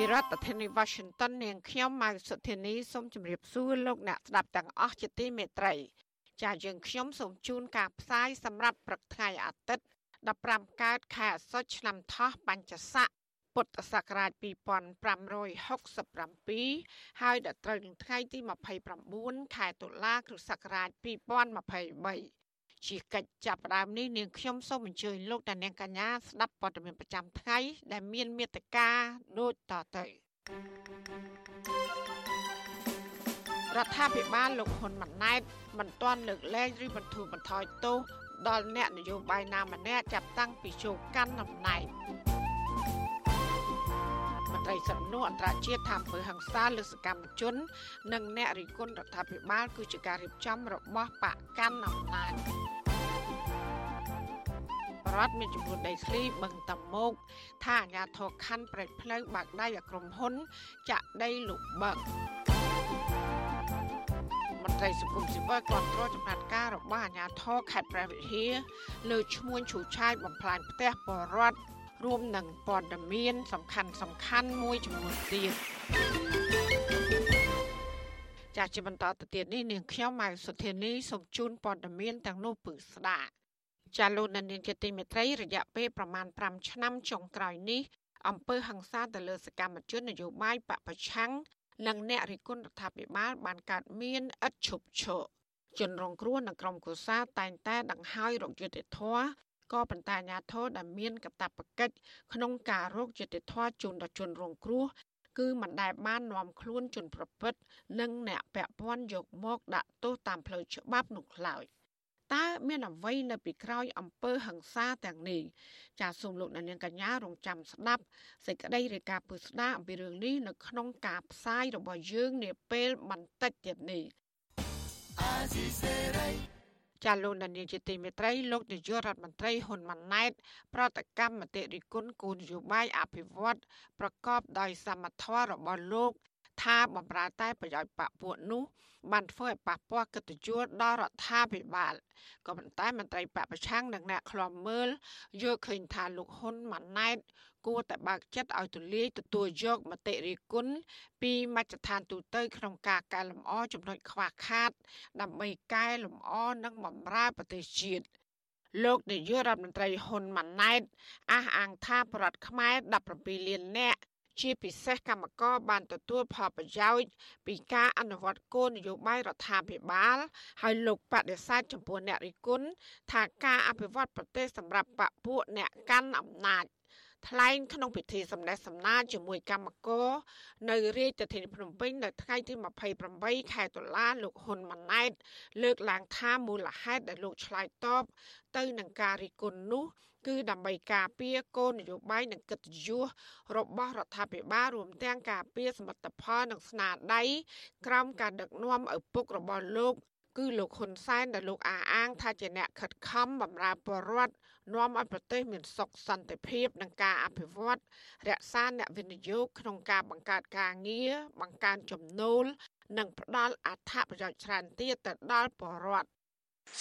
ពីរដ្ឋធានី Washington នាងខ្ញុំម៉ៅសុធានីសូមជម្រាបសួរលោកអ្នកស្ដាប់ទាំងអស់ជាទីមេត្រី ចាយើងខ្ញុំសូមជូនការផ្សាយសម្រាប់ព្រឹកថ្ងៃអាទិត្យ15កើតខែអាសត់ឆ្នាំថោះបัญចស័កពុទ្ធសករាជ2567ហើយដល់ត្រូវនឹងថ្ងៃទី29ខែតុលាគ្រិស្តសករាជ2023 ជាកិច្ចចាប់ផ្ដើមនេះនាងខ្ញុំសូមអញ្ជើញលោកតានាងកញ្ញាស្ដាប់ព័ត៌មានប្រចាំថ្ងៃដែលមានមេត្តាដូចតទៅរដ្ឋាភិបាលលោកហ៊ុនម៉ាណែតមិនទាន់លើកលែងឬបន្ធូរបន្ថយទោសដល់អ្នកនយោបាយណាម្នាក់ចាប់តាំងពីចូលកាន់អំណាចមន្ត្រីសំណួរអន្តរជាតិថាអំពើហិង្សាលើសកម្មជន និងអ្នករិះគន់រដ្ឋាភិបាល គឺជាការរៀបចំរបស់បកកាន់អំណាចរដ្ឋមានចំនួនដីធ្លីបឹងតមោកថាអាញាធរខណ្ឌប្រេតផ្លូវបាក់ដៃឲ្យក្រុមហ៊ុន ចាក់ដីលុបបឹងមន្ត្រីសង្គមស៊ីវិលគ្រប់គ្រងចំណាត់ការរបស់អាញាធរខេត្តព្រះវិហារលើឈ្មោះឈូឆាយបំផ្លាញផ្ទះបរដ្ឋ រួមនឹងព័ត៌មានសំខាន់សំខាន់មួយចំនួនទៀតចាស់ជាបន្តទៅទៀតនេះនាងខ្ញុំម៉ៅសុធានីសូមជូនព័ត៌មានទាំងនោះពឺស្ដាប់ចាលោកនាងជាទីមេត្រីរយៈពេលប្រមាណ5ឆ្នាំចុងក្រោយនេះអំពើហ ংস ាទៅលើសកម្មជននយោបាយបពប្រឆាំងនិងអ្នករិះគន់រដ្ឋាភិបាលបានកើតមានឥតឈប់ឈរជនរងគ្រោះនិងក្រុមកុសាតែងតែដង្ហើយរកយុត្តិធម៌ ក៏ប៉ុន្តែអាញាធរដែលមានកាតព្វកិច្ចក្នុងការរកយុត្តិធម៌ជូនដល់ជនរងគ្រោះគឺមិនដែលបាននាំខ្លួនជនប្រព្រឹត្តនិងអ្នកពាក់ព័ន្ធយកមកដាក់ទោសតាមផ្លូវច្បាប់នោះឡើយតើមានអ្វីនៅពីក្រោយអំពើហិង្សាទាំងនេះចាសសូមលោកអ្នកនាងកញ្ញារងចាំស្ដាប់សេចក្តីរាយការណ៍ពឹស្ដារអំពីរឿងនេះនៅក្នុងការផ្សាយរបស់យើងនាពេលបន្តិចទៀតនេះ ចាលោកនាយកជាទីមេត្រីលោកនាយករដ្ឋមន្ត្រីហ៊ុនម៉ាណែត ប្រតិកម្មមតិរិគុណគោលនយោបាយអភិវឌ្ឍប្រកបដោយសមត្ថភាពរបស់លោក ថាបំរើតែប្រយោជន៍បពពួកនោះបានធ្វើឲ្យប៉ះពាល់កិត្តិយសដល់រដ្ឋាភិបាលក៏ប៉ុន្តែមន្ត្រីបពប្រឆាំងនិងអ្នកខ្លាំមើលយល់ឃើញថាលោកហ៊ុនម៉ាណែតគួរតែបើកចិត្តឲ្យទូលាយទទួលយកមតិរិះគន់ពីមជ្ឈដ្ឋានទូតក្នុងការកែលម្អចំណុចខ្វះខាត ដើម្បីកែលម្អនិងបម្រើប្រទេសជាតិលោកនាយករដ្ឋមន្ត្រីហ៊ុនម៉ាណែតអះអាងថាប្រដ្ឋខ្មែរ17លាននាក់ ជាពិសេសកម្មករបានទទួលផលប្រយោជន៍ពីការអនុវត្តគោលនយោបាយរដ្ឋាភិបាលហើយលោកបដិសេធចំពោះអ្នករិះគន់ថាការអភិវឌ្ឍប្រទេសសម្រាប់បពួកអ្នកកាន់អំណាច ថ្លែងក្នុងពិធីសម្ដែងសម្ដារជាមួយកម្មករនៅរាជធានីភ្នំពេញនៅថ្ងៃទី28ខែតុលាលោកហ៊ុនម៉ាណែត លើកឡើងថាមូលហេតុដែលលោកឆ្លើយតបទៅនឹងការរិះគន់នោះគឺដើម្បីការពារគោលនយោបាយនិងកិត្តិយសរបស់រដ្ឋាភិបាលរួមទាំងការពារសមិទ្ធផលនិងស្នាដៃក្រោមការដឹកនាំឪពុករបស់លោក គឺលោកហ៊ុនសែនដែលលោកអាអាង ថាជាអ្នកខិតខំបម្រើប្រជារដ្ឋនាំឲ្យប្រទេសមានសុខសន្តិភាពនិងការអភិវឌ្ឍរក្សាអ្នកវិនិយោគក្នុងការបង្កើតការងារបង្កើនចំណូល និងផ្ដល់អត្ថប្រយោជន៍ច្រើនទៀតទៅដល់ប្រជារដ្ឋ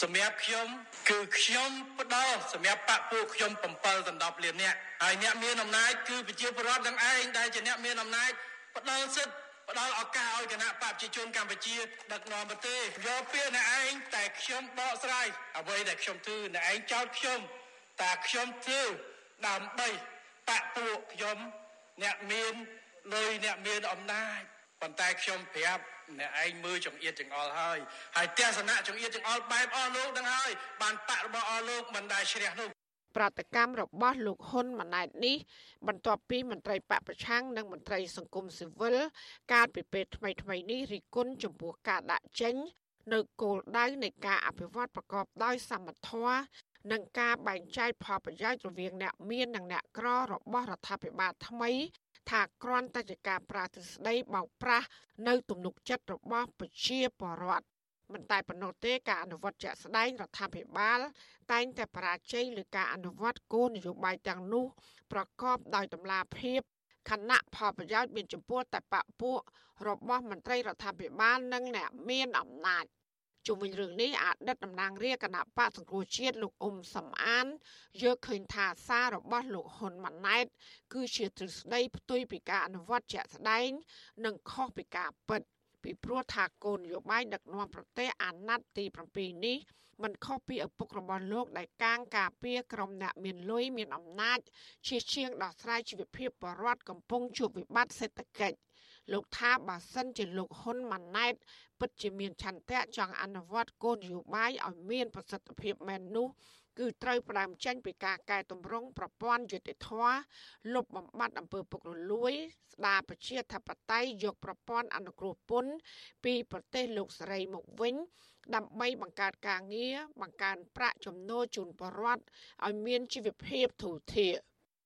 សម្រាប់ខ្ញុំគឺខ្ញុំផ្ដល់សម្រាប់បកពួកខ្ញុំ7ដណ្ដប់លានអ្នកហើយអ្នកមានអំណាចគឺប្រជាពលរដ្ឋទាំងឯងដែលជាអ្នកមានអំណាចផ្ដល់សិទ្ធិ ផ្ដល់ឱកាសឲ្យគណៈបកប្រជាជនកម្ពុជា ដឹកនាំប្រទេសយកពាក្យអ្នកឯងតែខ្ញុំបកស្រាយអ្វីដែលខ្ញុំធ្វើអ្នកឯងចោទខ្ញុំតែខ្ញុំធ្វើដើម្បីបកពួកខ្ញុំអ្នកមានលុយអ្នកមានអំណាចប៉ុន្តែខ្ញុំប្រាប់អ្នកឯងមើលចង្អៀតចង្អល់ហើយហើយទស្សនៈចង្អៀតចង្អល់បែបអស់លោកនឹងហើយបានបករបស់អស់លោកមិនដែលជ្រះនោះ ប្រតិកម្មរបស់លោកហ៊ុនម៉ាណែតនេះ បន្ទាប់ពីមន្ត្រីបពប្រឆាំងនិងមន្ត្រីសង្គមស៊ីវិលកាលពីពេលថ្មីថ្មីនេះរិះគន់ចំពោះការដាក់ចេញនៅគោលដៅនៃការអភិវឌ្ឍប្រកបដោយសមត្ថភាពនិងការបែងចែកផលប្រយោជន៍រវាងអ្នកមាននិងអ្នកក្ររបស់រដ្ឋាភិបាលថ្មី ថាគ្រាន់តែជាការប្រាទ្រស្ដីបោកប្រាស់នៅទំនុកចិត្តរបស់ប្រជាពលរដ្ឋ មិនតែប៉ុណ្ណោះទេការអនុវត្តជាក់ស្ដែងរដ្ឋាភិបាល តែងតែបរាជ័យលើការអនុវត្តគោលនយោបាយទាំងនោះ ប្រកបដោយតម្លាភាពខណៈផលប្រយោជន៍មានចំពោះតែបពពួករបស់មន្ត្រីរដ្ឋាភិបាលនិងអ្នកមានអំណាចជុំវិញរឿងនេះអតីតតំណាងរាជគណៈបកសង្គ្រោះជាតិលោកអ៊ុំសំអានយកឃើញថាសាររបស់លោកហ៊ុនម៉ាណែត គឺជាទ្រឹស្ដីផ្ទុយពីការអនុវត្តជាក់ស្ដែង និងខុសពីការពិត ពីព្រោះថាគោលនយោបាយដឹកនាំប្រទេសអាណត្តិទី7នេះមិនខុសពីឪពុករបស់លោកដែលកាងការពារក្រុមអ្នកមានលុយមានអំណាចជាជាងដោះស្រាយជីវភាពបរដ្ឋកំពុងជួបវិបត្តិសេដ្ឋកិច្ចលោកថាបើសិនជាលោកហ៊ុនម៉ាណែតពិតជាមានឆន្ទៈចង់អនុវត្តគោលនយោបាយឲ្យមានប្រសិទ្ធភាពមែននោះ គឺត្រូវផ្ដើមចេញពីការកែតម្រង់ប្រព័ន្ធយុតិធធលុបបំបាត់អំពើពុករលួយ ស្ដារប្រជាធិបតេយ្យយកប្រព័ន្ធអនុគ្រោះពន្ធពីប្រទេសលោកសេរីមកវិញ ដើម្បីបង្កើតការងារបង្កើនប្រាក់ចំណូលជូនប្រជាពលរដ្ឋឲ្យមានជីវភាពធូរធារ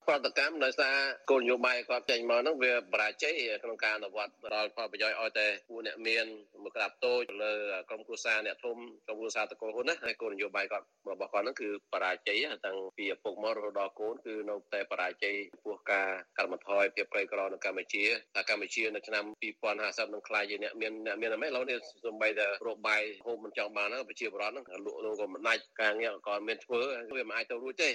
ប្រតិកម្មដោយសារគោលនយោបាយគាត់ចេញមកហ្នឹងវាបរាជ័យក្នុងការអនុវត្តដល់ផលប្រយោជន៍ឲ្យតែពួកអ្នកមានមកក្រាបតូចលើក្រុមគ្រួសារអ្នកធំក្រុមគ្រួសារតកូលហ៊ុនណាហើយគោលនយោបាយគាត់របស់គាត់ហ្នឹងគឺបរាជ័យតាំងពីឪពុកមករហូតដល់កូនគឺនៅតែបរាជ័យចំពោះការកាត់បន្ថយភាពក្រីក្រនៅកម្ពុជាថាកម្ពុជានៅឆ្នាំ2050នឹងខ្លាយជាអ្នកមានអ្នកមានអីឡូវនេះសំបីតែរបាយហូបមិនចង់បានហ្នឹងប្រជាពលរដ្ឋហ្នឹងលក់នោះក៏មិនដាច់ការងារក៏មានធ្វើវាមិនអាចទៅរួចទេ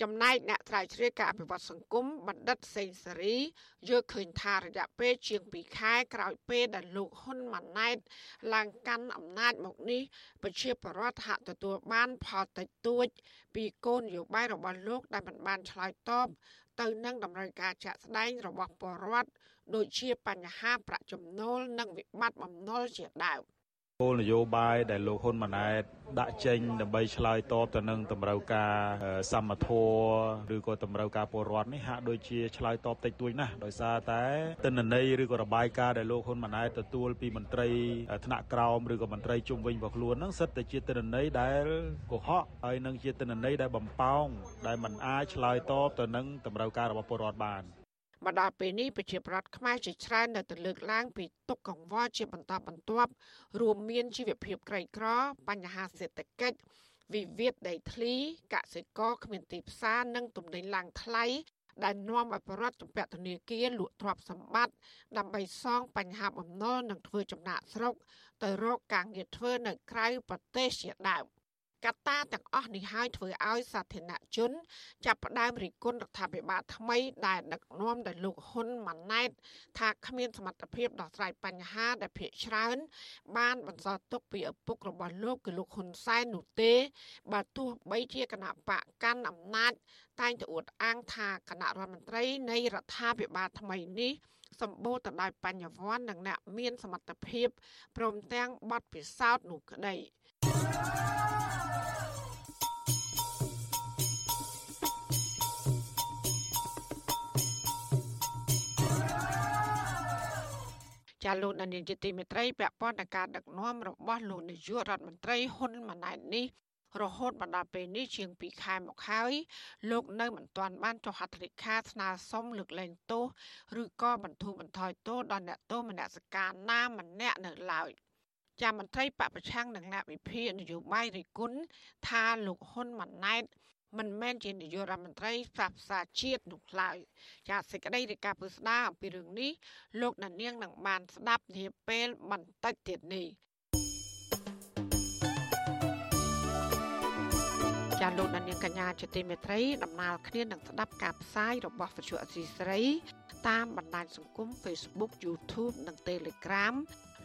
ចំណែកអ្នកត្រាវជ្រាវការអភិវឌ្ឍសង្គមបណ្ឌិតសេងសេរីយល់ឃើញថារយៈពេលជាង2ខែក្រោយពេលដែលលោកហ៊ុនម៉ាណែតឡើងកាន់អំណាចមកនេះប្រជាពលរដ្ឋហាក់ទទួលបានផលតិចតួច ពីគោលនយោបាយរបស់លោកដែលមិនបានឆ្លើយតបទៅនឹងតម្រូវការជាក់ស្ដែងរបស់ពលរដ្ឋដូចជាបញ្ហាប្រាក់ចំណូលនិងវិបត្តិបំណុលជាដើម។ គោលនយោបាយដែលលោកហ៊ុនម៉ាណែតដាក់ចេញដើម្បីឆ្លើយតបទៅនឹងតម្រូវការសមធម៌ឬក៏តម្រូវការពលរដ្ឋនេះហាក់ដូចជាឆ្លើយតបតិចតួចណាស់ដោយសារតែទិន្នន័យឬក៏របាយការណ៍ដែលលោកហ៊ុនម៉ាណែតទទួលពីមន្ត្រីថ្នាក់ក្រោមឬក៏មន្ត្រីជុំវិញរបស់ខ្លួនហ្នឹងសិតតែជាទិន្នន័យដែលកុហកហើយនឹងជាទិន្នន័យដែលបំផោងដែលមិនអាចឆ្លើយតបទៅនឹងតម្រូវការរបស់ពលរដ្ឋបាន មកដល់ពេលនេះប្រជាប្រដ្ឋខ្មែរជាច្រើននៅតែលើកឡើងពីទុកកង្វល់ជាបន្តបន្ទាប់រួមមានជីវភាពក្រីក្រ បញ្ហាសេដ្ឋកិច្ចវិវាទដីធ្លីកសិករគ្មានទីផ្សារនិងទំនិញឡើងថ្លៃដែលនាំឲ្យបរដ្ឋជំពាក់ធនាគារលក់ទ្រព្យសម្បត្តិដើម្បីសងបញ្ហាបំណុលនិងធ្វើចំណាក់ស្រុកទៅរកការងារធ្វើនៅក្រៅប្រទេសជាដើម។ កត្តាទាំងអស់នេះហើយធ្វើឲ្យសាធារណជន ចាប់ផ្ដើមរិះគន់រដ្ឋាភិបាលថ្មីដែលដឹកនាំដោយលោកហ៊ុនម៉ាណែត ថាគ្មានសមត្ថភាពដោះស្រាយបញ្ហាដែលភាគច្រើន បានបន្សល់ទុកពីឪពុករបស់លោកគឺលោកហ៊ុនសែននោះទេ បើទោះបីជាគណៈបកកាន់អំណាចតែងតែអួតអាងថាគណៈរដ្ឋមន្ត្រីនៃរដ្ឋាភិបាលថ្មីនេះសម្បូរទៅដោយបញ្ញវន្តនិងអ្នកមានសមត្ថភាពព្រមទាំងបទពិសោធន៍នោះក្តី ចាលោកនាយកជាទីមេត្រីពាក់ព័ន្ធនឹងការដឹកនាំរបស់លោកនាយករដ្ឋមន្ត្រីហ៊ុនម៉ាណែតនេះរហូតមកដល់ពេលនេះជាង2ខែមកហើយលោកនៅមិនទាន់បានចុះហត្ថលេខាស្នើសុំលើកលែងទោសឬក៏បន្ធូរបន្ថយទោសដល់អ្នកទោសមនសិការណាម្នាក់នៅឡើយចាមន្ត្រីបពប្រឆាំងនឹងអ្នកវិភាគនយោបាយរិគុណថាលោកហ៊ុនម៉ាណែត មិនមែនជានាយករដ្ឋមន្ត្រីផ្សះផ្សាជាតិនោះឡើយចាសេចក្តីរាយការណ៍ពឹស្ដារអំពីរឿងនេះលោកដានៀងនឹងបានស្ដាប់នាពេលបន្តិចទៀតនេះចាលោកដានៀងកញ្ញាជាទីមេត្រីដំណើរគ្នានឹងស្ដាប់ការផ្សាយរបស់វិទ្យុអសីស្រីតាមបណ្ដាញសង្គម Facebook YouTube និង Telegram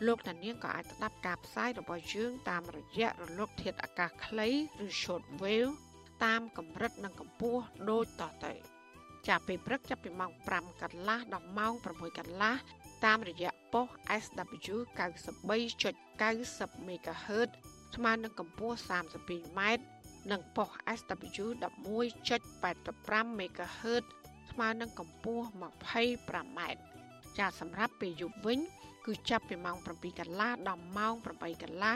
លោកដានៀងក៏អាចស្ដាប់ការផ្សាយរបស់យើងតាមរយៈរលកធាតុអាកាសខ្លីឬ Shortwave តាមកម្រិតនិងកម្ពស់ដូចតទៅចាប់ពីព្រឹកចាប់ពីម៉ោង5កន្លះដល់ម៉ោង6កន្លះតាមរយៈប៉ុស SW 93.90 MHz ស្មើនឹងកម្ពស់ 32m និងប៉ុស SW 11.85 MHz ស្មើនឹងកម្ពស់ 25m ចាសម្រាប់ពេលយប់វិញ គឺចាប់ពីម៉ោង7កន្លះដល់ម៉ោង8កន្លះ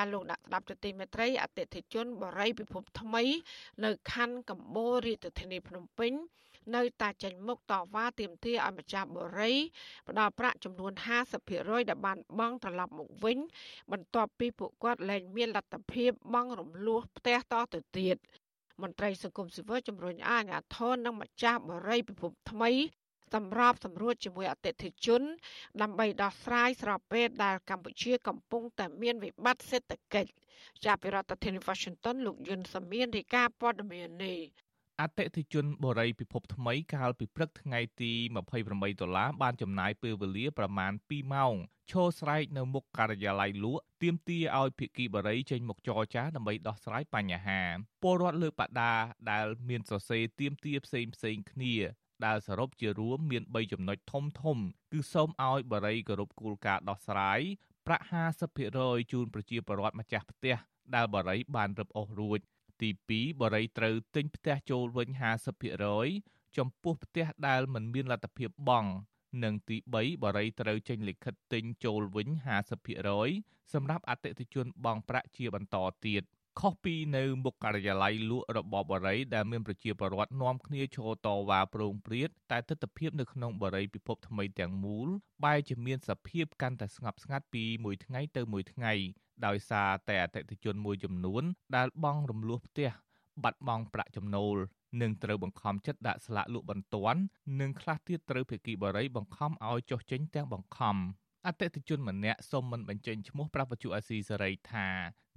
ចាលោកដាក់ស្ដាប់ទទីមេត្រីអតិថិជនបរិយពិភពថ្មី នៅខណ្ឌកម្ពូលរាជធានីភ្នំពេញនៅតែចេញមុខតវ៉ាទាមទារឲ្យម្ចាស់បរិយផ្ដល់ប្រាក់ចំនួន50%ដែលបានបង់ត្រឡប់មកវិញ បន្ទាប់ពីពួកគាត់លែងមានលទ្ធភាពបង់រំលោះផ្ទះតទៅទៀតមន្ត្រីសង្គមស៊ីវិលជំរុញឲ្យអាជ្ញាធរនិងម្ចាស់បរិយពិភពថ្មី សម្របសម្រួលជាមួយអតិថិជន ដើម្បីដោះស្រាយស្របពេលដែលកម្ពុជាកំពុងតែមានវិបត្តិសេដ្ឋកិច្ចចាប់ពីរដ្ឋធានី Washington លោកយុនសាមៀនរាយការណ៍ព័ត៌មាននេះអតិថិជនបូរីពិភពថ្មីកាលពីព្រឹកថ្ងៃទី28ដុល្លារបានចំណាយពេលវេលាប្រមាណ2ម៉ោងឈរស្រែកនៅមុខការិយាល័យលក់ទាមទារឲ្យភាគីបរិយចេញមកចរចាដើម្បីដោះស្រាយបញ្ហាពលរដ្ឋលើបដាដែលមានសរសេរទាមទារផ្សេងផ្សេងគ្នា ដែលសរុបជារួមមាន3ចំណុចធំធំ គឺសូមឲ្យបរិយគោរពគោលការណ៍ដោះស្រាយប្រាក់50%ជូនប្រជាពលរដ្ឋម្ចាស់ផ្ទះដែលបរិយបានរឹបអូសរួច ទី2បរិយត្រូវទិញផ្ទះចូលវិញ50%ចំពោះផ្ទះដែលមិនមានលទ្ធភាពបង់និងទី3បរិយត្រូវចេញលិខិតទិញចូលវិញ50%សម្រាប់អតិថិជនបង់ប្រាក់ជាបន្តទៀត ខុសពីនៅមុខការិយាល័យលក់របស់បរិយដែលមានប្រជាពលរដ្ឋនាំគ្នាឈរតវ៉ាប្រងព្រាតតែទស្សនវិជ្ជានៅក្នុងបរិយពិភពថ្មីទាំងមូលបែរជាមានសភាពកាន់តែស្ងប់ស្ងាត់ពីមួយថ្ងៃទៅមួយថ្ងៃដោយសារតែអតិថិជនមួយចំនួន ដែលបង់រំលោះផ្ទះបាត់បង់ប្រាក់ចំណូលនិងត្រូវបង្ខំចិត្តដាក់ស្លាកលក់បន្ទាន់និងខ្លះទៀតត្រូវភេកីបរិយបង្ខំឲ្យចុះចេញទាំងបង្ខំ អតិថិជនម្នាក់សូមមិនបញ្ចេញឈ្មោះប្រាប់បច្ចុប្បន្នអាស៊ីសេរីថា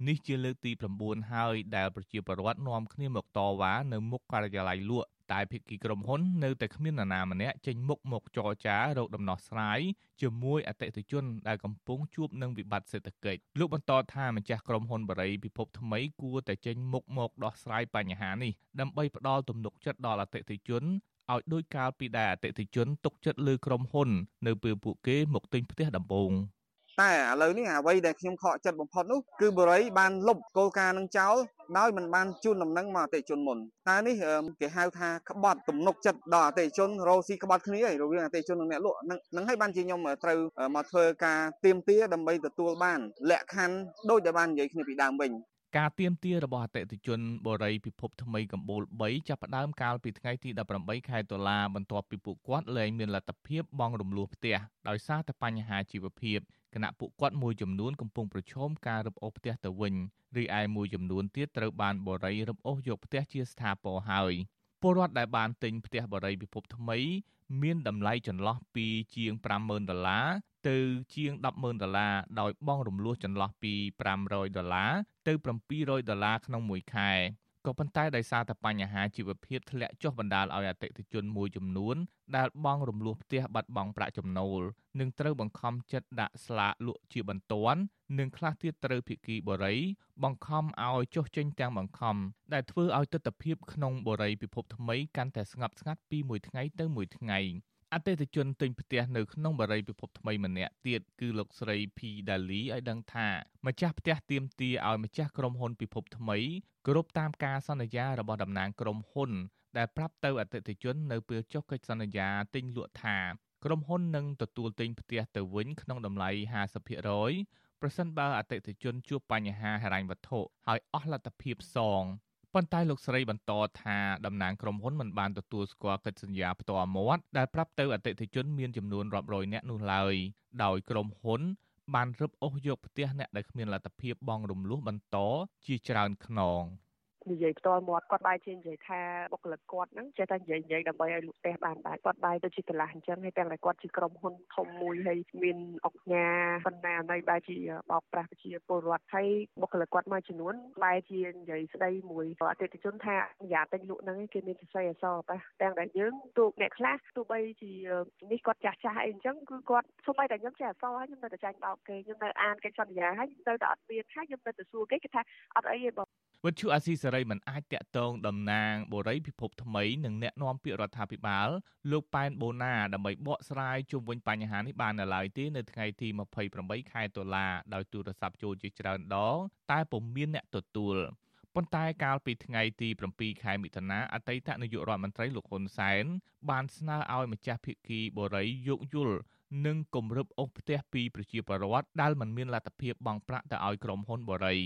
នេះជាលើកទី9ហើយដែលប្រជាពលរដ្ឋនាំគ្នាមកតវ៉ានៅមុខការិយាល័យលក់តែភាគីក្រុមហ៊ុននៅតែគ្មាននរណាម្នាក់ចេញមុខមកចរចារកដំណោះស្រាយជាមួយអតិថិជនដែលកំពុងជួបនឹងវិបត្តិសេដ្ឋកិច្ចលោកបន្តថាម្ចាស់ក្រុមហ៊ុនបរិយពិភពថ្មីគួរតែចេញមុខមកដោះស្រាយបញ្ហានេះដើម្បីផ្ដល់ទំនុកចិត្តដល់អតិថិជន ឲ្យដោយកាលពីដែលអតិថិជនទុកចិត្តលើក្រុមហ៊ុន នៅពេលពួកគេមកទិញផ្ទះដំបូងតែឥឡូវនេះអ្វីដែលខ្ញុំខកចិត្តបំផុតនោះគឺបរិយបានលុបគោលការណ៍នឹងចោលដោយមិនបានជូនដំណឹងមកអតិជនមុនតើនេះគេហៅថាក្បត់ទំនុកចិត្តដល់អតិជនរោស៊ីក្បត់គ្នារវាងអតិជននិងអ្នកលក់នឹងនឹងឲ្យបានជាខ្ញុំត្រូវមកធ្វើការទៀមទាដើម្បីទទួលបានលក្ខខណ្ឌដូចដែលបាននិយាយគ្នាពីដើមវិញ ការទៀមទារបស់អតិថិជនបរិយពិភពថ្មីកម្ពុជា3ចាប់ផ្ដើមកាលពីថ្ងៃទី18ខែតុលាបន្ទាប់ពីពួកគាត់លែងមានលទ្ធភាពបង់រំលោះផ្ទះដោយសារតែបញ្ហាជីវភាពគណៈពួកគាត់មួយចំនួនកំពុងប្រឈមការរឹបអូសផ្ទះទៅវិញរីឯមួយចំនួនទៀតត្រូវបានបរិយរឹបអូសយកផ្ទះជាស្ថាពរហើយពលរដ្ឋដែលបានទិញផ្ទះបរិយពិភពថ្មី មានតម្លៃចន្លោះពីជាង50000ដុល្លារ ទៅជាង100,000ដុល្លារដោយបង់រំលោះចន្លោះពី500ដុល្លារទៅ700ដុល្លារក្នុងមួយខែក៏ប៉ុន្តែដោយសារតែបញ្ហាជីវភាពធ្លាក់ចុះបណ្ដាលឲ្យអតិថិជនមួយចំនួនដែលបង់រំលោះផ្ទះបាត់បង់ប្រាក់ចំណូលនិងត្រូវបង្ខំចិត្តដាក់ស្លាកលក់ជាបន្ទាន់និងខ្លះទៀតត្រូវភិក្ខីបរិយបង្ខំឲ្យចុះចេញទាំងបង្ខំដែលធ្វើឲ្យទស្សនវិជ្ជាក្នុងបរិយពិភពថ្មីកាន់តែស្ងប់ស្ងាត់ពីមួយថ្ងៃទៅមួយថ្ងៃ អតិថិជនទិញផ្ទះនៅក្នុងបរិយាពិភពថ្មីម្នាក់ទៀតគឺលោកស្រី P Dali ឲ្យដឹងថាម្ចាស់ផ្ទះទៀមទាឲ្យម្ចាស់ក្រុមហ៊ុនពិភពថ្មីគោរពតាមការសន្យារបស់តំណាងក្រុមហ៊ុន ដែលប្រាប់ទៅអតិថិជននៅពេលចុះកិច្ចសន្យាទិញលក់ថាក្រុមហ៊ុននឹងទទួលទិញផ្ទះទៅវិញក្នុងតម្លៃ50%ប្រសិនបើអតិថិជនជួបបញ្ហាហិរញ្ញវត្ថុហើយអស់លទ្ធភាពសង ប៉ុន្តែលោកស្រីបន្តថាតំណាងក្រុមហ៊ុនមិនបានទទួលស្គាល់កិច្ចសន្យាផ្ទាល់មាត់ដែលប្រាប់ទៅអតិថិជនមានចំនួនរាប់រយនាក់នោះឡើយដោយក្រុមហ៊ុនបានរឹបអូសយកផ្ទះអ្នកដែលគ្មានលទ្ធភាពបង់រំលោះបន្តជាច្រើនខ្នង។ និយាយផ្ទាល់មាត់គាត់បែរជានិយាយថាបុគ្គលិកគាត់ហ្នឹងចេះតែនិយាយនិយាយដើម្បីឲ្យលក់ផ្ទះបានដែរគាត់បែរទៅជាកន្លះអញ្ចឹងហើយទាំងតែគាត់ជាក្រុមហ៊ុនធំមួយហើយមានអុកញ៉ាបណ្ណានៃបែរជាបោកប្រាស់ប្រជាពលរដ្ឋហើយបុគ្គលិកគាត់មួយចំនួនបែរជានិយាយស្ដីមួយអតិថិជនថាយ៉ាទិញលក់ហ្នឹងគេមានសរសេរអសរប៉ះទាំងតែយើងទូកអ្នកខ្លះទោះបីជានេះគាត់ចាស់ចាស់អីអញ្ចឹងគឺគាត់សូម្បីតែខ្ញុំចេះអសរហើយខ្ញុំនៅតែចាញ់បោកគេខ្ញុំនៅអានកិច្ចសន្យាហើយខ្ញុំនៅតែអត់មានហើយខ្ញុំនៅតែសួរគេគេថាអត់អីទេបង វិទ្យុអាស៊ីសេរីមិនអាចតាក់ទងតំណាងបូរីពិភពថ្មីនិងអ្នកនាំពាក្យរដ្ឋាភិបាលលោកប៉ែនបូណាដើម្បីបកស្រាយជុំវិញបញ្ហានេះបាននៅឡើយទេនៅថ្ងៃទី28ខែតុលាដោយទូរស័ព្ទចូលជាច្រើនដងតែពុំមានអ្នកទទួលប៉ុន្តែកាលពីថ្ងៃទី7ខែមិថុនាអតីតនាយករដ្ឋមន្ត្រីលោកហ៊ុនសែនបានស្នើឲ្យម្ចាស់ភៀកគីបូរីយោគយល់និងគម្រប់អូសផ្ទះពីប្រជាពលរដ្ឋដែលមិនមានលទ្ធភាពបង់ប្រាក់ទៅឲ្យក្រុមហ៊ុនបូរី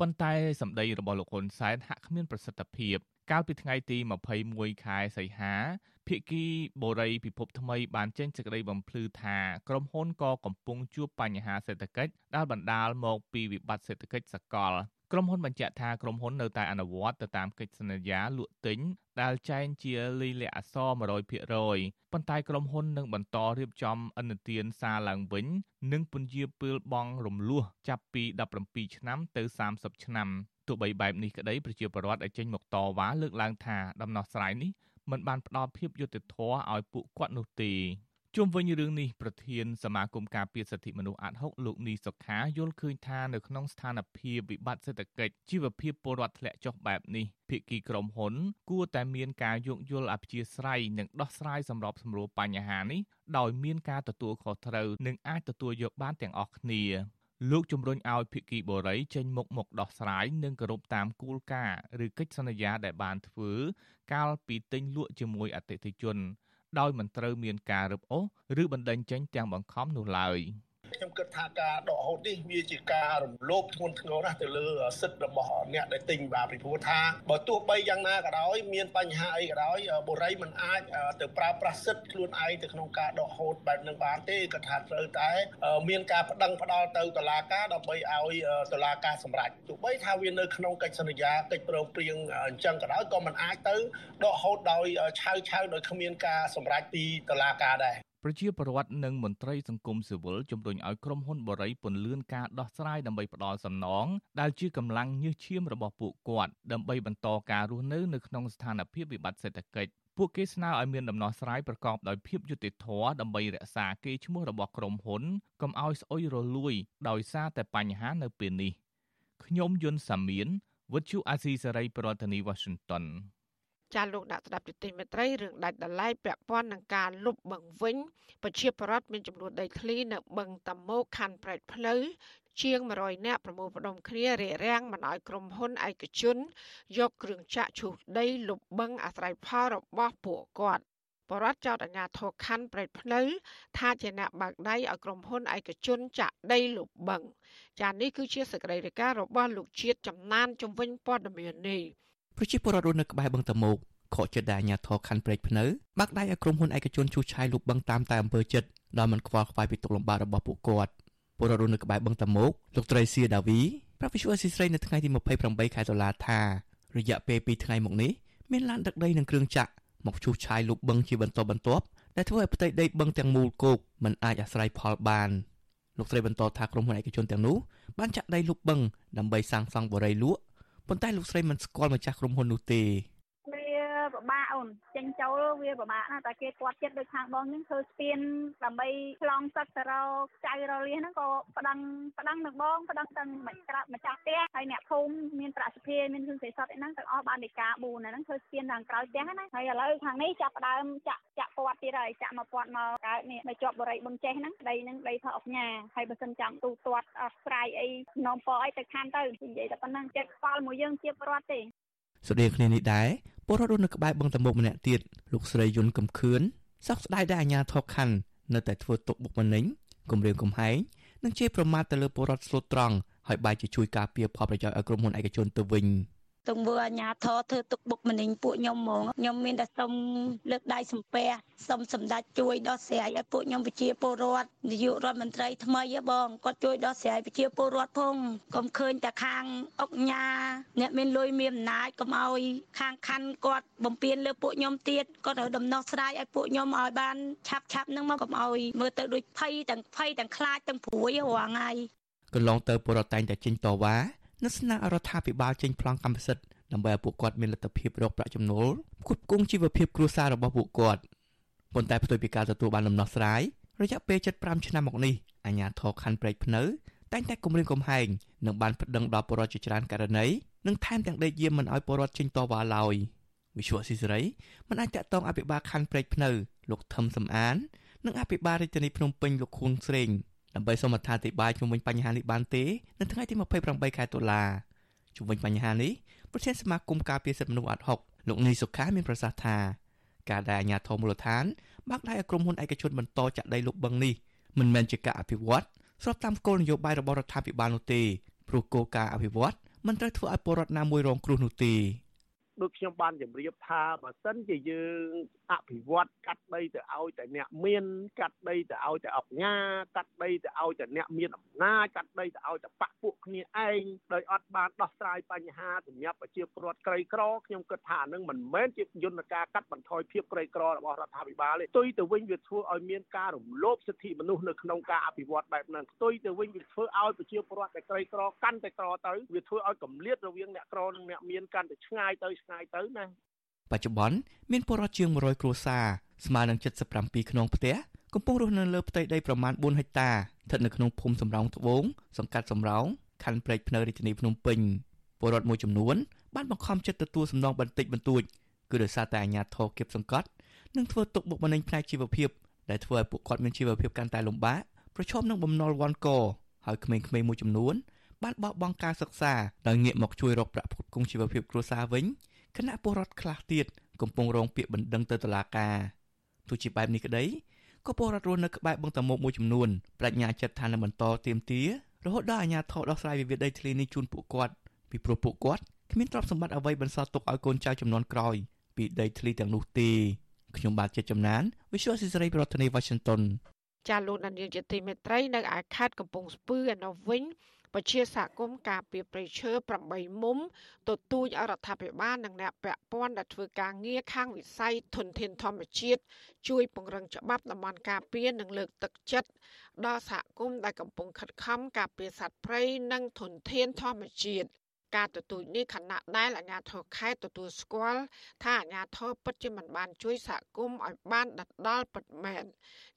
ប៉ុន្តែសម្ដីរបស់លោកហ៊ុនសែនហាក់គ្មានប្រសិទ្ធភាព កាលពីថ្ងៃទី21ខែសីហាភាគីបូរីពិភពថ្មីបានចេញសេចក្តីបំភ្លឺថាក្រុមហ៊ុនក៏កំពុងជួបបញ្ហាសេដ្ឋកិច្ចដែលបណ្ដាលមកពីវិបត្តិសេដ្ឋកិច្ចសកល ក្រុមហ៊ុនបញ្ជាក់ថាក្រុមហ៊ុននៅតែអនុវត្តទៅតាមកិច្ចសន្យាលក់ទិញដែលចែងជាលិលាអសរ100%ប៉ុន្តែក្រុមហ៊ុននឹងបន្តរៀបចំអនុទានសារឡើងវិញ និងពន្យាពេលបង់រំលោះចាប់ពី17ឆ្នាំទៅ30ឆ្នាំទោះបីបែបនេះក្តីប្រជាពលរដ្ឋដែលចេញមកតវ៉ាលើកឡើងថាដំណោះស្រាយនេះមិនបានផ្ដល់ភាពយុត្តិធម៌ឲ្យពួកគាត់នោះទេ ជុំវិញរឿងនេះប្រធានសមាគមការពារសិទ្ធិមនុស្សអាត់ហុកលោកនីសុខាយល់ឃើញថានៅក្នុងស្ថានភាពវិបត្តិសេដ្ឋកិច្ចជីវភាពពលរដ្ឋធ្លាក់ចុះបែបនេះភាគីក្រុមហ៊ុន គួរតែមានការយោគយល់អព្យាស្រ័យនិងដោះស្រាយសម្របសម្រួលបញ្ហានេះដោយមានការទទួលខុសត្រូវនិងអាចទទួលយកបានទាំងអស់គ្នាលោកជំរុញឲ្យភិក្ខីបូរីចេញមុខមកដោះស្រាយនិងគោរពតាមគោលការណ៍ឬកិច្ចសន្យាដែលបានធ្វើ កាលពីទិញលក់ជាមួយអតិថិជន ដោយមិនត្រូវមានការរឹបអូស ឬបណ្តេញចេញទាំងបង្ខំនោះឡើយ។ ខ្ញុំគិតថាការដកហូតនេះវាជាការរំលោភធ្ងន់ធ្ងរណាស់ទៅលើសិទ្ធិរបស់អ្នកដែលទិញបាទពីព្រោះថាបើទោះបីយ៉ាងណាក៏ដោយមានបញ្ហាអីក៏ដោយបុរីមិនអាចទៅប្រើប្រាស់សិទ្ធិខ្លួនឯងទៅក្នុងការដកហូតបែបនឹងបានទេគាត់ថាត្រូវតែមានការប្តឹងផ្ដាល់ទៅតុលាការដើម្បីឲ្យតុលាការសម្រេចទោះបីថាវានៅក្នុងកិច្ចសន្យាកិច្ចព្រមព្រៀងអញ្ចឹងក៏ដោយក៏មិនអាចទៅដកហូតដោយឆាវឆាវដោយគ្មានការសម្រេចពីតុលាការដែរ ប្រជាពលរដ្ឋនិងមន្ត្រីសង្គមស៊ីវិលជំរុញឲ្យក្រុមហ៊ុនបរិយពន្លឿនការដោះស្រាយដើម្បីផ្ដល់សំណងដែលជាកម្លាំងញើសឈាមរបស់ពួកគាត់ដើម្បីបន្តការរស់នៅនៅក្នុងស្ថានភាពវិបត្តិសេដ្ឋកិច្ចពួកគេស្នើឲ្យមានដំណោះស្រាយប្រកបដោយភាពយុត្តិធម៌ដើម្បីរក្សាកេរ្តិ៍ឈ្មោះរបស់ក្រុមហ៊ុនកុំឲ្យស្អុយរលួយដោយសារតែបញ្ហានៅពេលនេះខ្ញុំយុនសាមៀនវិទ្យុអាស៊ីសេរីប្រធានាធិបតី Washington ចាលោកដាក់ស្ដាប់ទទីមេត្រីរឿងដាច់ដライពាក់ព័ន្ធនឹងការលុបបឹងវិញប្រជាប្រដ្ឋមានចំនួនដីធ្លីនៅបឹងតមោកខណ្ឌប្រែកផ្លូវជាង100នាក់ប្រមូលផ្ដុំគ្នារារាំងមិនឲ្យក្រុមហ៊ុនឯកជន យកគ្រឿងចាក់ឈូសដីលុបបឹងអាស្រ័យផលរបស់ពួកគាត់បរដ្ឋចោតអាញាធរខណ្ឌប្រែកផ្លូវថាជាអ្នកបើកដៃឲ្យក្រុមហ៊ុនឯកជនចាក់ដីលុបបឹងចានេះគឺជាសេចក្តីរាយការណ៍របស់លោកជាតិចំណានជំវិញព័ត៌មាននេះ ប្រជាពលរដ្ឋរស់នៅក្បែរបឹងតមោកខកចិត្តដែលអាញាធរខណ្ឌព្រែកភ្នៅបាក់ដៃឲ្យក្រុមហ៊ុនឯកជនជួសឆាយលុបបឹងតាមតែអំពើចិត្តដោយមិនខ្វល់ខ្វាយពីទុកលំបាករបស់ពួកគាត់ពលរដ្ឋរស់នៅក្បែរបឹងតមោកលោកត្រីសៀដាវីប្រាប់វិសុអស៊ីស្រីនៅថ្ងៃទី28ខែតុលាថារយៈពេល2ថ្ងៃមកនេះមានឡានដឹកដីនិងគ្រឿងចាក់មកជួសឆាយលុបបឹងជាបន្តបន្ទាប់ដែលធ្វើឲ្យផ្ទៃដីបឹងទាំងមូលគោកមិនអាចអាស្រ័យផលបានលោកស្រីបន្តថាក្រុមហ៊ុនឯកជនទាំងនោះបានចាក់ដីលុបបឹងដើម្បីសាងសង់បរិយាលក់ ប៉ុន្តែលោកស្រីមិនស្គាល់ម្ចាស់ក្រុមហ៊ុននោះទេពិបាកអូនចេញចូលវាពិបាកណាស់តែគេគាត់ចិត្តដូចខាងបងហ្នឹងធ្វើស្ពានដើម្បីឆ្លងទឹកទៅរកចៅរលៀសហ្នឹងក៏ប្តឹងប្តឹងនឹងបងប្តឹងទាំងម្ចាស់ម្ចាស់ផ្ទះហើយអ្នកភូមិមានប្រាក់សភាមានរឿងសេសតអីហ្នឹងទាំងអស់បានដីកា4ហ្នឹងធ្វើស្ពានខាងក្រោយផ្ទះណាហើយឥឡូវខាងនេះចាប់ផ្ដើមចាក់ចាក់ ពាត់ទៀតហើយចាក់មកពាត់មកកើតនេះនៅជាប់បរិយបុនចេះហ្នឹងដីហ្នឹងដីផអុកញ៉ាហើយបើសិនចាំទូទាត់អស់ស្រ័យអីនាំពអីទៅខានទៅនិយាយតែប៉ុណ្ណឹងចិត្តខ្វល់មួយយើងជាប្រវត្តិទេស្តីគ្នានេះដែរពលរដ្ឋរស់នៅក្បែរបឹងតមុកម្នាក់ទៀតលោកស្រីយុនកំខឿនសោកស្ដាយដែលអាញាធរខណ្ឌនៅតែធ្វើទុកបុកម្នេញគំរាមកំហែងនិងជេរប្រមាថទៅលើពលរដ្ឋស្លូតត្រង់ហើយបែរជាជួយការពារផលប្រយោជន៍ឲ្យក្រុមហ៊ុនឯកជនទៅវិញ។ ទង្វើអាញាធរធ្វើទុកបុកម្នេញពួកខ្ញុំហ្មងខ្ញុំមានតែសុំលើកដៃសំពះសុំសម្ដេចជួយដោះស្រាយឲ្យពួកខ្ញុំប្រជាពលរដ្ឋនាយករដ្ឋមន្ត្រីថ្មីហ៎បងគាត់ជួយដោះស្រាយប្រជាពលរដ្ឋផងកុំឃើញតែខាងអុកញ៉ាអ្នកមានលុយមានអំណាចកុំឲ្យខាងខណ្ឌគាត់បំពេញលើពួកខ្ញុំទៀតគាត់ត្រូវដំណោះស្រាយឲ្យពួកខ្ញុំឲ្យបានឆាប់ឆាប់ហ្នឹងមកកុំឲ្យមើលទៅដូចភ័យទាំងភ័យទាំងខ្លាចទាំងព្រួយរាល់ថ្ងៃកន្លងទៅពលរដ្ឋតែងតែចេញតវ៉ា និងស្នើរដ្ឋាភិបាលចេញប្លង់កម្មសិទ្ធិដើម្បីឲ្យពួកគាត់មានលទ្ធភាពរកប្រាក់ចំណូលផ្គត់ផ្គង់ជីវភាពគ្រួសាររបស់ពួកគាត់ប៉ុន្តែផ្ទុយពីការទទួលបានដំណោះស្រាយរយៈពេល75ឆ្នាំមកនេះអាជ្ញាធរខណ្ឌព្រែកភ្នៅតែងតែគម្រាមកំហែងនិងបានប្តឹងដល់ប្រជាជនច្រើនករណីនិងថែមទាំងដេកយាមមិនឲ្យពលរដ្ឋចេញតវ៉ាឡើយវិសុវស៊ីសេរីមិនអាចតាក់ទងអភិបាលខណ្ឌព្រែកភ្នៅលោកថឹមសំអាន និងអភិបាលរាជធានីភ្នំពេញលោកខួនស្រេង ដើម្បីសូមអត្ថាធិប្បាយជុំវិញបញ្ហានេះបានទេនៅថ្ងៃទី28ខែតុលាជុំវិញបញ្ហានេះប្រធានសមាគមការពារសិទ្ធិមនុស្សអាត់ហុកលោកនីសុខាមានប្រសាសន៍ថាការដែលអាជ្ញាធរមូលដ្ឋានបាក់ដៃឲ្យក្រុមហ៊ុនឯកជនបន្តចាក់ដីលុបបឹងនេះមិនមែនជាការអភិវឌ្ឍស្របតាមគោលនយោបាយរបស់រដ្ឋាភិបាលនោះទេព្រោះគោលការណ៍អភិវឌ្ឍមិនត្រូវធ្វើឲ្យពលរដ្ឋណាមួយរងគ្រោះនោះទេ ដូចខ្ញុំបានជម្រាបថាបើសិនជាយើងអភិវឌ្ឍកាត់ដីទៅឲ្យតែអ្នកមានកាត់ដីទៅឲ្យតែអង្គការកាត់ដីទៅឲ្យតែអ្នកមានអំណាចកាត់ដីទៅឲ្យតែបាក់ពួកគ្នាឯងដោយអត់បានដោះស្រាយបញ្ហាសម្រាប់ប្រជាពលរដ្ឋក្រីក្រខ្ញុំគិតថានឹងមិនមែនជាយន្តការកាត់បន្ថយភាពក្រីក្ររបស់រដ្ឋាភិបាលទេផ្ទុយទៅវិញវាធ្វើឲ្យមានការរំលោភសិទ្ធិមនុស្សនៅក្នុងការអភិវឌ្ឍបែបហ្នឹងផ្ទុយទៅវិញវាធ្វើឲ្យប្រជាពលរដ្ឋដែលក្រីក្រកាន់តែក្រទៅវាធ្វើឲ្យកម្លាតរវាងអ្នកក្រនិងអ្នកមានកាន់តែឆ្ងាយទៅឆ្ងាយទៅណាបច្ចុប្បន្នមានពលរដ្ឋជាង100គ្រួសារស្មើនឹង77ខ្នងផ្ទះកំពុងរស់នៅលើផ្ទៃដីប្រមាណ4ហិកតាស្ថិតនៅក្នុងភូមិសំរោងត្បូងសង្កាត់សំរោងខណ្ឌព្រែកភ្នៅរាជធានីភ្នំពេញពលរដ្ឋមួយចំនួនបានបង្ខំចិត្តទទួលសំណងបន្តិចបន្តួចគឺដោយសារតែអាជ្ញាធរគៀបសង្កត់និងធ្វើទុកបុកម្នេញផ្នែកជីវភាពដែលធ្វើឲ្យពួកគាត់មានជីវភាពកាន់តែលំបាកប្រឈមនឹងបំណុលវាន់កហើយក្មេងៗមួយចំនួនបានបោះបង់ការសិក្សាដោយងាកមកជួយរកប្រាក់ផ្គត់ផ្គង់ជីវភាពគ្រួសារវិញ គណៈពលរដ្ឋខ្លះទៀតកំពុងរងពាក្យបណ្ដឹងទៅតុលាការទោះជាបែបនេះក្តីក៏ពលរដ្ឋរស់នៅក្បែរបឹងតមោកមួយចំនួនបញ្ញាចិត្តថានឹងបន្តទៀមទារហូតដល់អាជ្ញាធរដោះស្រាយវិវាទដីធ្លីនេះជូនពួកគាត់ពីព្រោះពួកគាត់គ្មានទ្រព្យសម្បត្តិអ្វីបន្សល់ទុកឲ្យកូនចៅចំនួនក្រោយពីដីធ្លីទាំងនោះទេខ្ញុំបាទជាចំណាន Visual Society ប្រធានាទី Washington ចាលោកនាយកជាទីមេត្រីនៅឯខេត្តកំពង់ស្ពឺឯនោះវិញ ពជាសហគមន៍ការពីប្រៃឈើ8មុំទទូចអរដ្ឋាភិបាលនិងអ្នកពាក់ព័ន្ធដែលធ្វើការងារខាងវិស័យធនធានធម្មជាតិជួយពង្រឹងច្បាប់តំបន់ការពារនិងលើកទឹកចិត្តដល់សហគមន៍ដែលកំពុងខិតខំការពារសត្វព្រៃនិងធនធានធម្មជាតិការទទូចនេះខណៈដែលអាជ្ញាធរខេត្តទទួលស្គាល់ថាអាជ្ញាធរពិតជាមិនបានជួយសហគមន៍ឲ្យបានដិតដល់ពិតមែន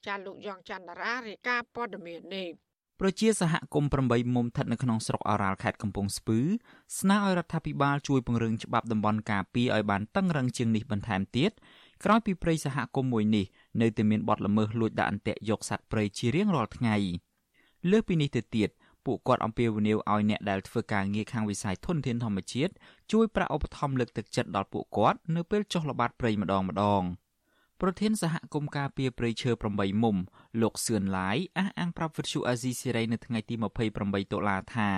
ចាលោកយ៉ងច័ន្ទរារាយការណ៍ព័ត៌មាននេះ ប្រជាសហគមន៍8មុំស្ថិតនៅក្នុងស្រុកអរ៉ាល់ខេត្តកំពង់ស្ពឺស្នើឲ្យរដ្ឋាភិបាលជួយពង្រឹងច្បាប់តំបន់ការពារឲ្យបានតឹងរឹងជាងនេះបន្ថែមទៀតក្រោយពីព្រៃសហគមន៍មួយនេះនៅតែមានបទល្មើសលួចដាក់អន្ទាក់យកសត្វព្រៃជារៀងរាល់ថ្ងៃលើសពីនេះទៅទៀតពួកគាត់អំពាវនាវឲ្យអ្នកដែលធ្វើការងារខាងវិស័យធនធានធម្មជាតិជួយប្រាក់ឧបត្ថម្ភលើកទឹកចិត្តដល់ពួកគាត់នៅពេលចុះល្បាតព្រៃម្ដងម្ដង។ ប្រធានសហគមន៍ការពារព្រៃឈើ8មុំលោកសឿនឡាយអះអាងប្រាប់វិទ្យុអាស៊ីសេរីនៅថ្ងៃទី28តុលាថា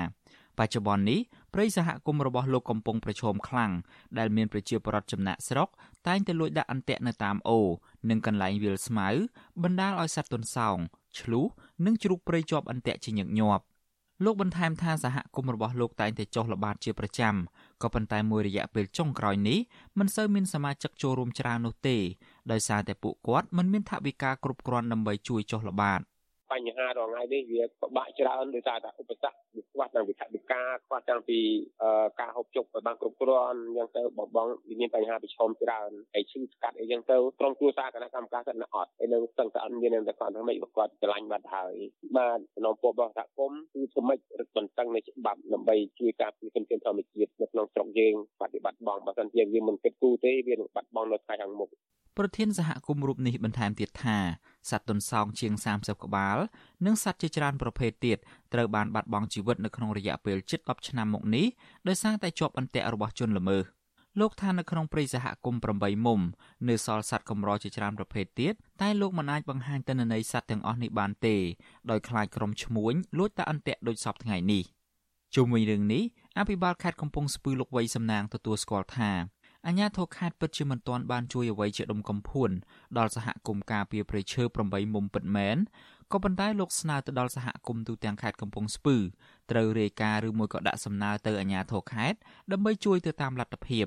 បច្ចុប្បន្ននេះព្រៃសហគមន៍របស់លោកកំពុងប្រឈមខ្លាំងដែលមានប្រជាពលរដ្ឋចំណាក់ស្រុកតែងតែលួចដាក់អន្ទាក់នៅតាមអូរនិងកន្លែងវាលស្មៅបណ្ដាលឲ្យសត្វទន្សោងឆ្លុះនិងជ្រូកព្រៃជាប់អន្ទាក់ជាញឹកញាប់លោកបន្ថែមថាសហគមន៍របស់លោកតែងតែចុះល្បាតជាប្រចាំក៏ប៉ុន្តែមួយរយៈពេលចុងក្រោយនេះមិនសូវមានសមាជិកចូលរួមច្រើននោះទេ ដោយសារតែពួកគាត់មិនមានថវិកាគ្រប់គ្រាន់ដើម្បីជួយចុះល្បាត បញ្ហារាល់ថ្ងៃនេះវាពិបាកច្រើនដោយសារតែឧបសគ្គវាខ្វះទាំងវិថវិកាខ្វះទាំងពីការហូបចុកឲ្យបានគ្រប់គ្រាន់អញ្ចឹងទៅបងបងវាមានបញ្ហាប្រឈមច្រើនហើយឈឺស្កាត់អីចឹងទៅក្រុមគ្រួសារគណៈកម្មការសិទ្ធិនៅអត់ហើយនៅស្ទឹងតែអត់មានតែគាត់ថាម៉េចគាត់ឆ្លាញ់បាត់ហើយបាទសំណពររបស់សហគមន៍គឺធ្វើម៉េចរឹតបន្តឹងនៅច្បាប់ដើម្បីជួយការពារធនធានធម្មជាតិនៅក្នុងស្រុកយើងបប្រតិបត្តិបងបើមិនជាយើងមិនគិតគូរទេវានឹងបាត់បង់នៅថ្ងៃខាងមុខប្រធានសហគមន៍រូបនេះបន្ថែមទៀតថា សត្វទន្សោងជាង30ក្បាល និងសត្វជាច្រើនប្រភេទទៀតត្រូវបានបាត់បង់ជីវិតនៅក្នុងរយៈពេលជិត10ឆ្នាំមកនេះដោយសារតែជាប់អន្ទាក់របស់ជនល្មើសលោកថានៅក្នុងព្រៃសហគមន៍8មុំនៅសល់សត្វកម្រជាច្រើនប្រភេទទៀតតែលោកមិនអាចបង្ហាញទិន្នន័យសត្វទាំងអស់នេះបានទេដោយខ្លាចក្រុមឈ្មួញលួចតាអន្ទាក់ដូចសពថ្ងៃនេះជុំវិញរឿងនេះអភិបាលខេត្តកំពង់ស្ពឺលោកវៃសំណាងទទួលស្គាល់ថា អាជ្ញាធរខេត្តពិតជាមិនទាន់បានជួយអ្វីជាដុំកំភួនដល់សហគមន៍ការពារព្រៃឈើ8មុំពិតមែនក៏ប៉ុន្តែលោកស្នើទៅដល់សហគមន៍ទូទាំងខេត្តកំពង់ស្ពឺត្រូវរាយការណ៍ឬមួយក៏ដាក់សំណើទៅអាជ្ញាធរខេត្តដើម្បីជួយទៅតាមលទ្ធភាព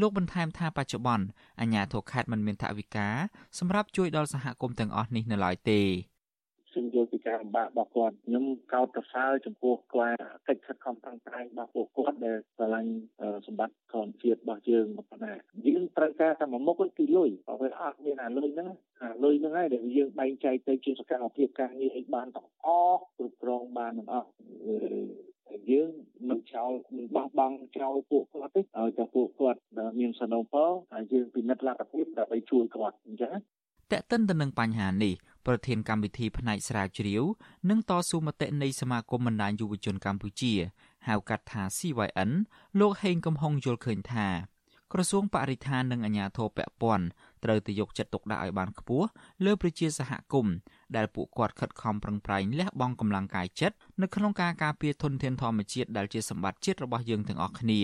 លោកបន្ថែមថាបច្ចុប្បន្នអាជ្ញាធរខេត្តមិនមានថវិកាសម្រាប់ជួយដល់សហគមន៍ទាំងអស់នេះនៅឡើយទេ ខ្ញុំយល់ពីការលំបាករបស់គាត់ខ្ញុំកោតប្រសើរចំពោះគាត់កិច្ចខិតខំប្រឹងប្រែងរបស់ពួកគាត់ដែលស្រឡាញ់សម្បត្តិធម្មជាតិរបស់យើងប៉ុណ្ណាយើងត្រូវការតែមួយមុខគឺលុយបើវាអត់មានអាលុយហ្នឹងអាលុយហ្នឹងហើយដែលយើងបែងចែកទៅជាសកម្មភាពការងារឲ្យបានទាំងអស់គ្រប់គ្រងបានទាំងអស់យើងមិនចោលមិនបោះបង់ចោលពួកគាត់ទេឲ្យតែពួកគាត់មានសំណពរហើយយើងពិនិត្យលទ្ធភាពដើម្បីជួយគាត់អញ្ចឹង តេតិនទៅនឹងបញ្ហានេះប្រធានកម្មវិធីផ្នែកស្រាវជ្រាវនិងតស៊ូមតិនៃសមាគមបណ្ដាញយុវជនកម្ពុជាហៅកាត់ថា CYN លោកហេងកំហុងយល់ឃើញថាក្រសួងបរិស្ថាននិងអាជ្ញាធរពាក់ព័ន្ធត្រូវតែយកចិត្តទុកដាក់ឲ្យបានខ្ពស់លើប្រជាសហគមន៍ដែលពួកគាត់ខិតខំប្រឹងប្រែងលះបង់កម្លាំងកាយចិត្តនៅក្នុងការការពារធនធានធម្មជាតិដែលជាសម្បត្តិជាតិរបស់យើងទាំងអស់គ្នា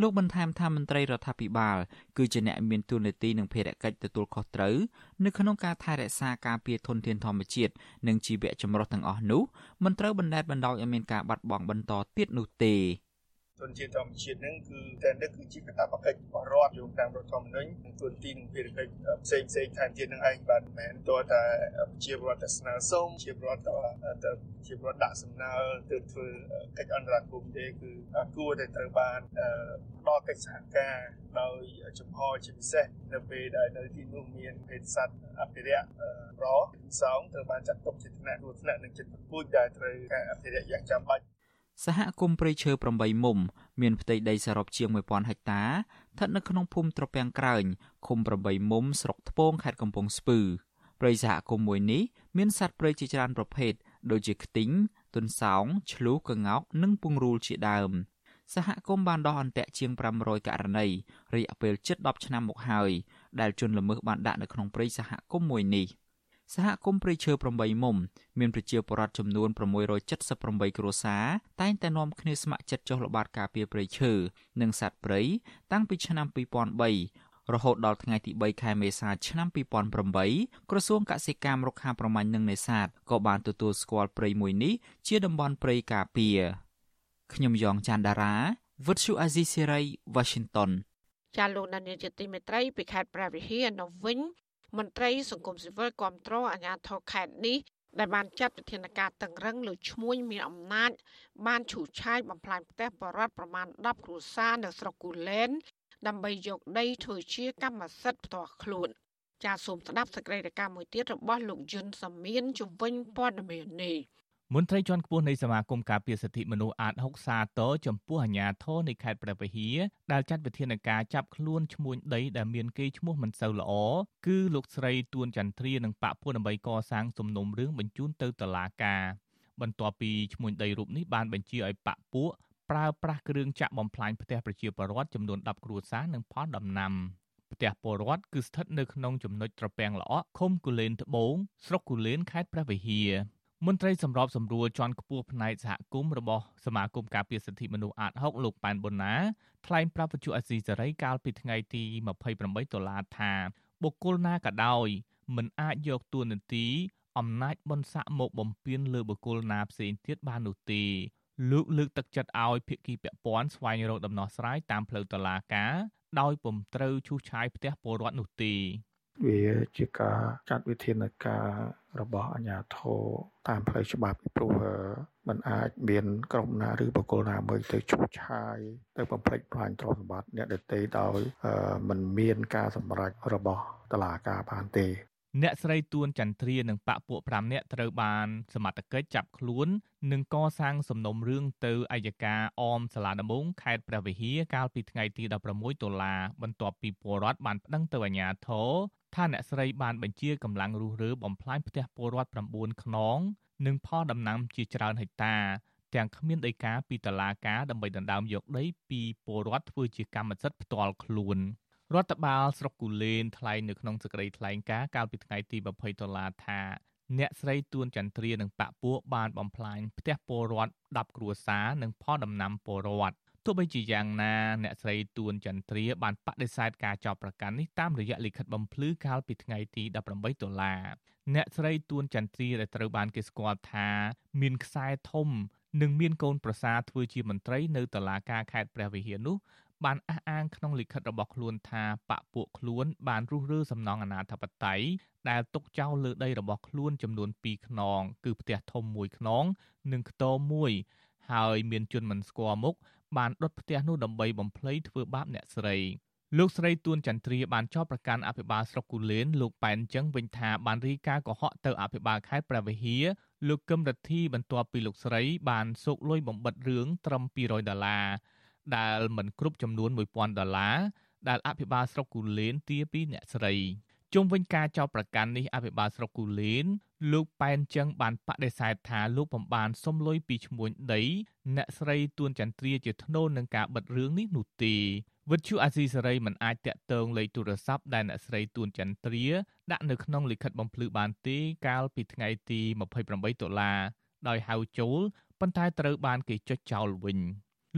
លោកបន្ថែមថាមន្ត្រីរដ្ឋាភិបាលគឺជាអ្នកមានទួនាទីនិងភារកិច្ចទទួលខុសត្រូវនៅក្នុងការថែរក្សាការពារធនធានធម្មជាតិនិងជីវៈចម្រុះទាំងអស់នោះមិនត្រូវបណ្តែតបណ្តោយឲ្យមានការបាត់បង់បន្តទៀតនោះទេ ទុនជាតិធម្មជាតិហ្នឹងគឺតែនេះគឺជាកាតព្វកិច្ចរបស់រដ្ឋយោងតាមរដ្ឋធម្មនុញ្ញនិងទុនទីនិងភារកិច្ចផ្សេងផ្សេងថែមទៀតនឹងឯងបាទមិនមែនតើតែជារដ្ឋតែស្នើសុំជារដ្ឋទៅជារដ្ឋដាក់សំណើទៅធ្វើកិច្ចអន្តរាគមន៍ទេគឺគួរតែត្រូវបានផ្ដល់កិច្ចសហការដោយចំហជាពិសេសនៅពេលដែលនៅទីនោះមានភេទសត្វអភិរក្សរសងត្រូវបានចាត់ទុកជាថ្នាក់គ្រោះថ្នាក់និងចិត្តពូជដែលត្រូវការអភិរក្សយ៉ាងចាំបាច់ សហគមន៍ព្រៃឈើ8មុំមានផ្ទៃដីសរុបជាង1000ហិកតាស្ថិតនៅក្នុងភូមិត្រពាំងក្រោញឃុំ8មុំស្រុកថ្ពងខេត្តកំពង់ស្ពឺព្រៃសហគមន៍មួយនេះមានសត្វព្រៃជាច្រើនប្រភេទដូចជាខ្ទីងទុនសោងឆ្លូសក្ងោកនិងពង្រូលជាដើមសហគមន៍បានដោះអន្ទាក់ជាង500ករណីរយៈពេលជិត10ឆ្នាំមកហើយដែលជនល្មើសបានដាក់នៅក្នុងព្រៃសហគមន៍មួយនេះ។ សហគមន៍ព្រៃឈើ8មុំមានប្រជាពលរដ្ឋចំនួន678គ្រួសារតែងតែនាំគ្នាស្ម័គ្រចិត្តចុះល្បាតការពារព្រៃឈើនិងសត្វព្រៃតាំងពីឆ្នាំ2003រហូតដល់ថ្ងៃទី3ខែមេសាឆ្នាំ2008ក្រសួងកសិកម្មរុក្ខាប្រមាញ់និងនេសាទក៏បានទទួលស្គាល់ព្រៃមួយនេះជាតំបន់ព្រៃការពារខ្ញុំយ៉ងច័ន្ទដារាវិទ្យុអាស៊ីសេរី Washington ចាលោកនានីជាទីមេត្រីពីខេត្តព្រះវិហារនៅវិញ មន្ត្រីសង្គមស៊ីវិលគ្រប់គ្រងអាជ្ញាធរខេត្តនេះដែលបានចាត់វិធានការតឹងរឹងលើឈ្មួញមានអំណាច បានឈូសឆាយបំផ្លាញផ្ទះបរដ្ឋប្រមាណ10គ្រួសារនៅស្រុកគូលែនដើម្បីយកដីធ្វើជាកម្មសិទ្ធិផ្ទាល់ខ្លួនចាសសូមស្ដាប់សេចក្តីរាយការណ៍មួយទៀតរបស់លោកយុនសាមៀនជំវិញព័ត៌មាននេះ មន្ត្រីជាន់ខ្ពស់នៃសមាគមការពារសិទ្ធិមនុស្សអាត6សាទរចំពោះអាញាធរនៃខេត្តព្រះវិហារដែលចាត់វិធានការចាប់ខ្លួនឈ្មួញដីដែលមានកេរ្តិ៍ឈ្មោះមិនសូវល្អគឺលោកស្រីទួនចន្ទ្រានិងបពពួកដើម្បីកសាងសំណុំរឿងបញ្ជូនទៅតុលាការបន្ទាប់ពីឈ្មួញដីរូបនេះបានបញ្ជាឲ្យបពពួកប្រើប្រាស់គ្រឿងចាក់បំផ្លាញផ្ទះប្រជាពលរដ្ឋចំនួន10គ្រួសារនិងផលដំណាំផ្ទះពលរដ្ឋគឺស្ថិតនៅក្នុងចំណុចត្រពាំងល្អក់ឃុំគូលែនត្បូងស្រុកគូលែនខេត្តព្រះវិហារ មន្ត្រីសម្របសម្រួលជាន់ខ្ពស់ផ្នែកសហគមន៍របស់សមាគមការពារសិទ្ធិមនុស្សអាត6លោកប៉ែនប៊ុនណាថ្លែងប្រាប់វិទ្យុអេស៊ីសេរីកាលពីថ្ងៃទី28ដុល្លារថាបុគ្គលណាក៏ដោយមិនអាចយកតួនាទីអំណាចបនស័កមកបំពេញលើបុគ្គលណាផ្សេងទៀតបាននោះទេលោកលើកទឹកចិត្តឲ្យភាគីពាក់ព័ន្ធស្វែងរកដំណោះស្រាយតាមផ្លូវតុលាការដោយពុំត្រូវឈូសឆាយផ្ទះពលរដ្ឋនោះទេ វាជាការចាត់វិធានការរបស់អាជ្ញាធរតាមផ្លូវច្បាប់ពីព្រោះมันអាចមានក្រុមណាឬបុគ្គលណាមួយទៅឈូសឆាយទៅបំផ្លិចបំផ្លាញទ្រព្យសម្បត្តិអ្នកដទៃដោយมันមានការសម្រេចរបស់តុលាការបានទេ អ្នកស្រីទួនចន្ទ្រានិងបពពួក5នាក់ត្រូវបានសមត្ថកិច្ចចាប់ខ្លួននិងកសាងសំណុំរឿងទៅអัยការអមសាលាដំបងខេត្តព្រះវិហារកាលពីថ្ងៃទី16ដុល្លារបន្ទាប់ពីពលរដ្ឋបានប្តឹងទៅអាជ្ញាធរ ថាអ្នកស្រីបានបញ្ជាកម្លាំងរុះរើបំផ្លាញផ្ទះពលរដ្ឋ9ខ្នង និងផលដំណាំជាច្រើនហិកតា ទាំងគ្មានដីកាពីតុលាការដើម្បីដណ្ដើមយកដីពីពលរដ្ឋធ្វើជាកម្មសិទ្ធិផ្ទាល់ខ្លួនរដ្ឋបាលស្រុកគូលែនថ្លែងនៅក្នុងសេចក្តីថ្លែងការណ៍កាលពីថ្ងៃទី20ដុល្លារថាអ្នកស្រីទួនចន្ទ្រានិងបពពួកបានបំផ្លាញផ្ទះពលរដ្ឋ10គ្រួសារនិងផលដំណាំពលរដ្ឋ ទោះបីជាយ៉ាងណាអ្នកស្រីទួនចន្ទ្រាបានបដិសេធការចោទប្រកាន់នេះតាមរយៈលិខិតបំភ្លឺកាលពីថ្ងៃទី18ដុល្លារអ្នកស្រីទួនចន្ទ្រាដែលត្រូវបានគេស្គាល់ថា មានខ្សែធំ និងមានកូនប្រសារធ្វើជាមន្ត្រីនៅតុលាការខេត្តព្រះវិហារនោះបានអះអាងក្នុងលិខិតរបស់ខ្លួនថាបពពួកខ្លួន បានរុះរើសំណង់អនាធបត័យដែលទុកចោលលើដីរបស់ខ្លួនចំនួន2ខ្នង គឺផ្ទះធំមួយខ្នង និងខ្ទមមួយ ហើយមានជនមិនស្គាល់មុខ បានដុតផ្ទះនោះដើម្បីបំភ្លៃធ្វើបាបអ្នកស្រីលោកស្រីទួនចន្ទ្រាបានចោទប្រកាន់អភិបាលស្រុកគូលែនលោកប៉ែនចឹងវិញថាបានរីកាកុហកទៅអភិបាលខេត្តព្រះវិហារលោកកឹមរិទ្ធីបន្ទាប់ពីលោកស្រីបានសោកលុយបំបិតរឿងត្រឹម200ដុល្លារដែលមិនគ្រប់ចំនួន1000ដុល្លារដែលអភិបាលស្រុកគូលែនទាពីអ្នកស្រី ជុំវិញការចោទប្រកាន់នេះអភិបាលស្រុកគូលែនលោកប៉ែនចឹងបានបដិសេធថាលោកបំបានសុំលុយពីឈ្មួញដី អ្នកស្រីទួនចន្ទ្រាជាធ្នូនឹងការបិទរឿងនេះនោះទេវិទ្យុអាស៊ីសេរីមិនអាចតាក់ទងលេខទូរស័ព្ទដែលអ្នកស្រីទួនចន្ទ្រាដាក់នៅក្នុងលិខិតបំភ្លឺបានទេកាលពីថ្ងៃទី28តុលាដោយហៅចូលប៉ុន្តែត្រូវបានគេចុចចោលវិញ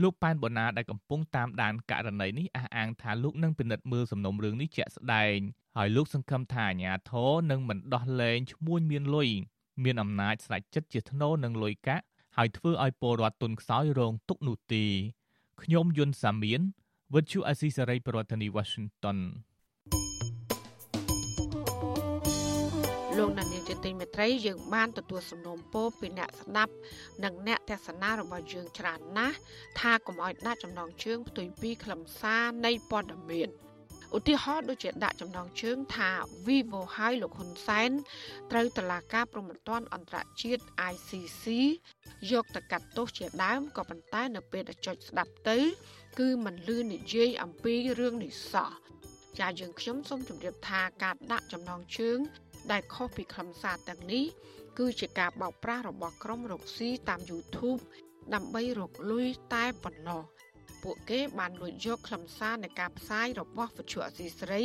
លោកប៉ែនបូណាដែលកំពុងតាមដានករណីនេះអះអាងថាលោកនឹងពិនិត្យមើលសំណុំរឿងនេះជាក់ស្ដែងហើយលោកសង្ឃឹមថាអាជ្ញាធរនឹងមិនដោះលែងឈ្មួញមានលុយមានអំណាចស្ដេចចិត្តជាធ្នូនឹងលុយកាក់ហើយធ្វើឲ្យពលរដ្ឋទុនខ្សោយរងទុកនោះទេខ្ញុំយុនសាមៀនវិទ្យុអេស៊ីសរ៉ៃប្រធានាធិបតី Washington លោកនាយកជាទីមេត្រីយើងបានទទួលសំណូមពរពីអ្នកស្ដាប់និងអ្នកទស្សនារបស់យើងច្រើនណាស់ថាកុំឲ្យដាក់ចំណងជើងផ្ទុយពីខ្លឹមសារនៃព័ត៌មានឧទាហរណ៍ដូចជាដាក់ចំណងជើងថា Vivo ហើយលោកហ៊ុនសែនត្រូវតឡាការប្រំពន្ធអន្តរជាតិ ICC យកទៅកាត់ទោសជាដើមក៏ប៉ុន្តែនៅពេលដែលចុចស្ដាប់ទៅ គឺមិនលឺនិយាយអំពីរឿងនេះសោះចាយើងខ្ញុំសូមជម្រាបថាការដាក់ចំណងជើង ដែលខុសពីខ្លឹមសារទាំងនេះគឺជាការបោកប្រាស់របស់ក្រុមរកស៊ីតាម YouTube ដើម្បីរកលុយតែប៉ុណ្ណោះពួកគេបានលួចយកខ្លឹមសារនៃការផ្សាយរបស់វិទ្យុអសីស្រី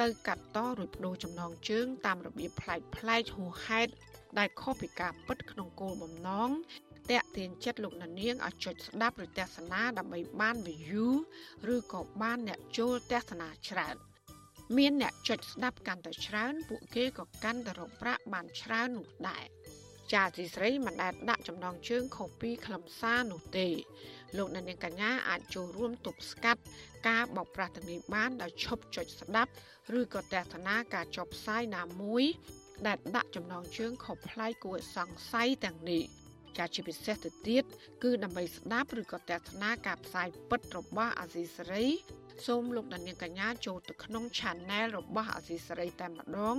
ទៅកាត់តរួចបដូរចំណងជើង តាមរបៀបប្លែកប្លែកហួសហេតុដែលខុសពីការពិតក្នុងគោលបំណងតាក់ទាញចិត្តលោកនាងឲ្យចុចស្ដាប់ឬទស្សនាដើម្បីបាន view ឬក៏បានអ្នកចូលទស្សនាច្រើន មានអ្នកចុចស្ដាប់កាន់តែច្រើន ពួកគេក៏កាន់តែរកប្រាក់បានច្រើននោះដែរចាទីស្រីមិនដែលដាក់ចំណងជើងខុសពីខ្លឹមសារនោះទេលោកអ្នកនាងកញ្ញាអាចចូលរួមទប់ស្កាត់ការបោកប្រាស់ទាំងនេះបានដោយឈប់ចុចស្ដាប់ឬក៏ទស្សនាការចុះផ្សាយណាមួយ ដែលដាក់ចំណងជើងខុសប្លែកគួរសង្ស័យទាំងនេះចាជាពិសេសទៅទៀតគឺដើម្បីស្ដាប់ឬក៏ទស្សនាការផ្សាយពិតរបស់អាស៊ីសេរី សូមលោកអ្នកនាងកញ្ញាចូលទៅក្នុង Channel របស់អាស៊ីសេរីតែម្ដង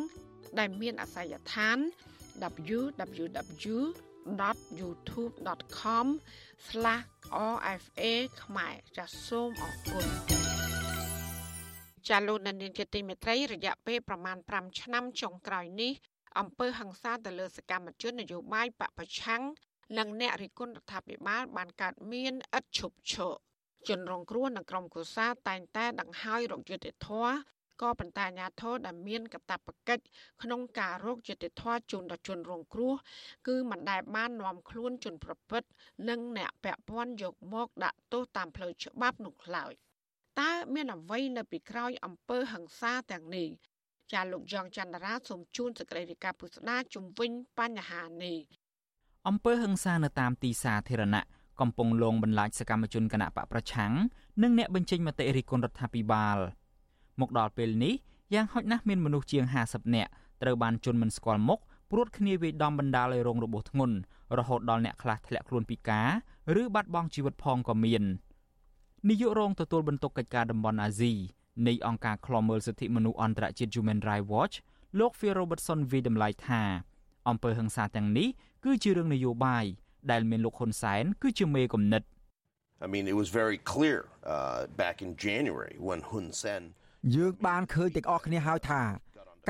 ដែលមានអាសយដ្ឋាន www.youtube.com/rfa ខ្មែរចាសសូមអរគុណចាលោកនាងជាទីមេត្រីរយៈពេលប្រមាណ5ឆ្នាំចុងក្រោយនេះអង្គើហ ংস ាទៅលើសកម្មជននយោបាយបពប្រឆាំងនិងអ្នករិះគន់រដ្ឋាភិបាលបានកើតមានឥតឈប់ឈរ ជនរងគ្រោះនិងក្រុមគូសាតែងតែដង្ហើយរកយុត្តិធម៌ក៏ប៉ុន្តែអាញាធរដែលមានកាតព្វកិច្ចក្នុងការរកយុត្តិធម៌ជូនដល់ជនរងគ្រោះគឺមិនដែលបាននាំខ្លួនជនប្រព្រឹត្តនិងអ្នកពាក់ព័ន្ធយកមកដាក់ទោសតាមផ្លូវច្បាប់នោះឡើយតើមានអ្វីនៅពីក្រោយអំពើហិង្សាទាំងនេះចាលោកយ៉ងច័ន្ទរាសូមជូនសេចក្តីរាយការណ៍ពុស្ដាជំវិញបញ្ហានេះអំពើហិង្សានៅតាមទីសាធារណៈ កំពុងលងបន្លាចសកម្មជនគណៈបកប្រឆាំងនិងអ្នកបញ្ចេញមតិរិះគន់រដ្ឋាភិបាលមកដល់ពេលនេះយ៉ាងហោចណាស់មានមនុស្សជាង50នាក់ត្រូវបានជន់មិនស្គាល់មុខព្រួតគ្នាវាយដំបណ្ដាលឲ្យរងរបួសធ្ងន់រហូតដល់អ្នកខ្លះធ្លាក់ខ្លួនពិការឬបាត់បង់ជីវិតផងក៏មាននាយករងទទួលបន្ទុកកិច្ចការតំបន់អាស៊ីនៃអង្គការឃ្លាំមើលសិទ្ធិមនុស្សអន្តរជាតិ Human Rights Watch លោក Phil Robertson វិតម្លៃថាអំពើហិង្សាទាំងនេះគឺជារឿងនយោបាយ ដែលមានលោកហ៊ុនសែនគឺជាមេកំណត់ I mean it was very clear uh back in January when Hun Sen យើងបានឃើញទាំងអស់គ្នាហើយថា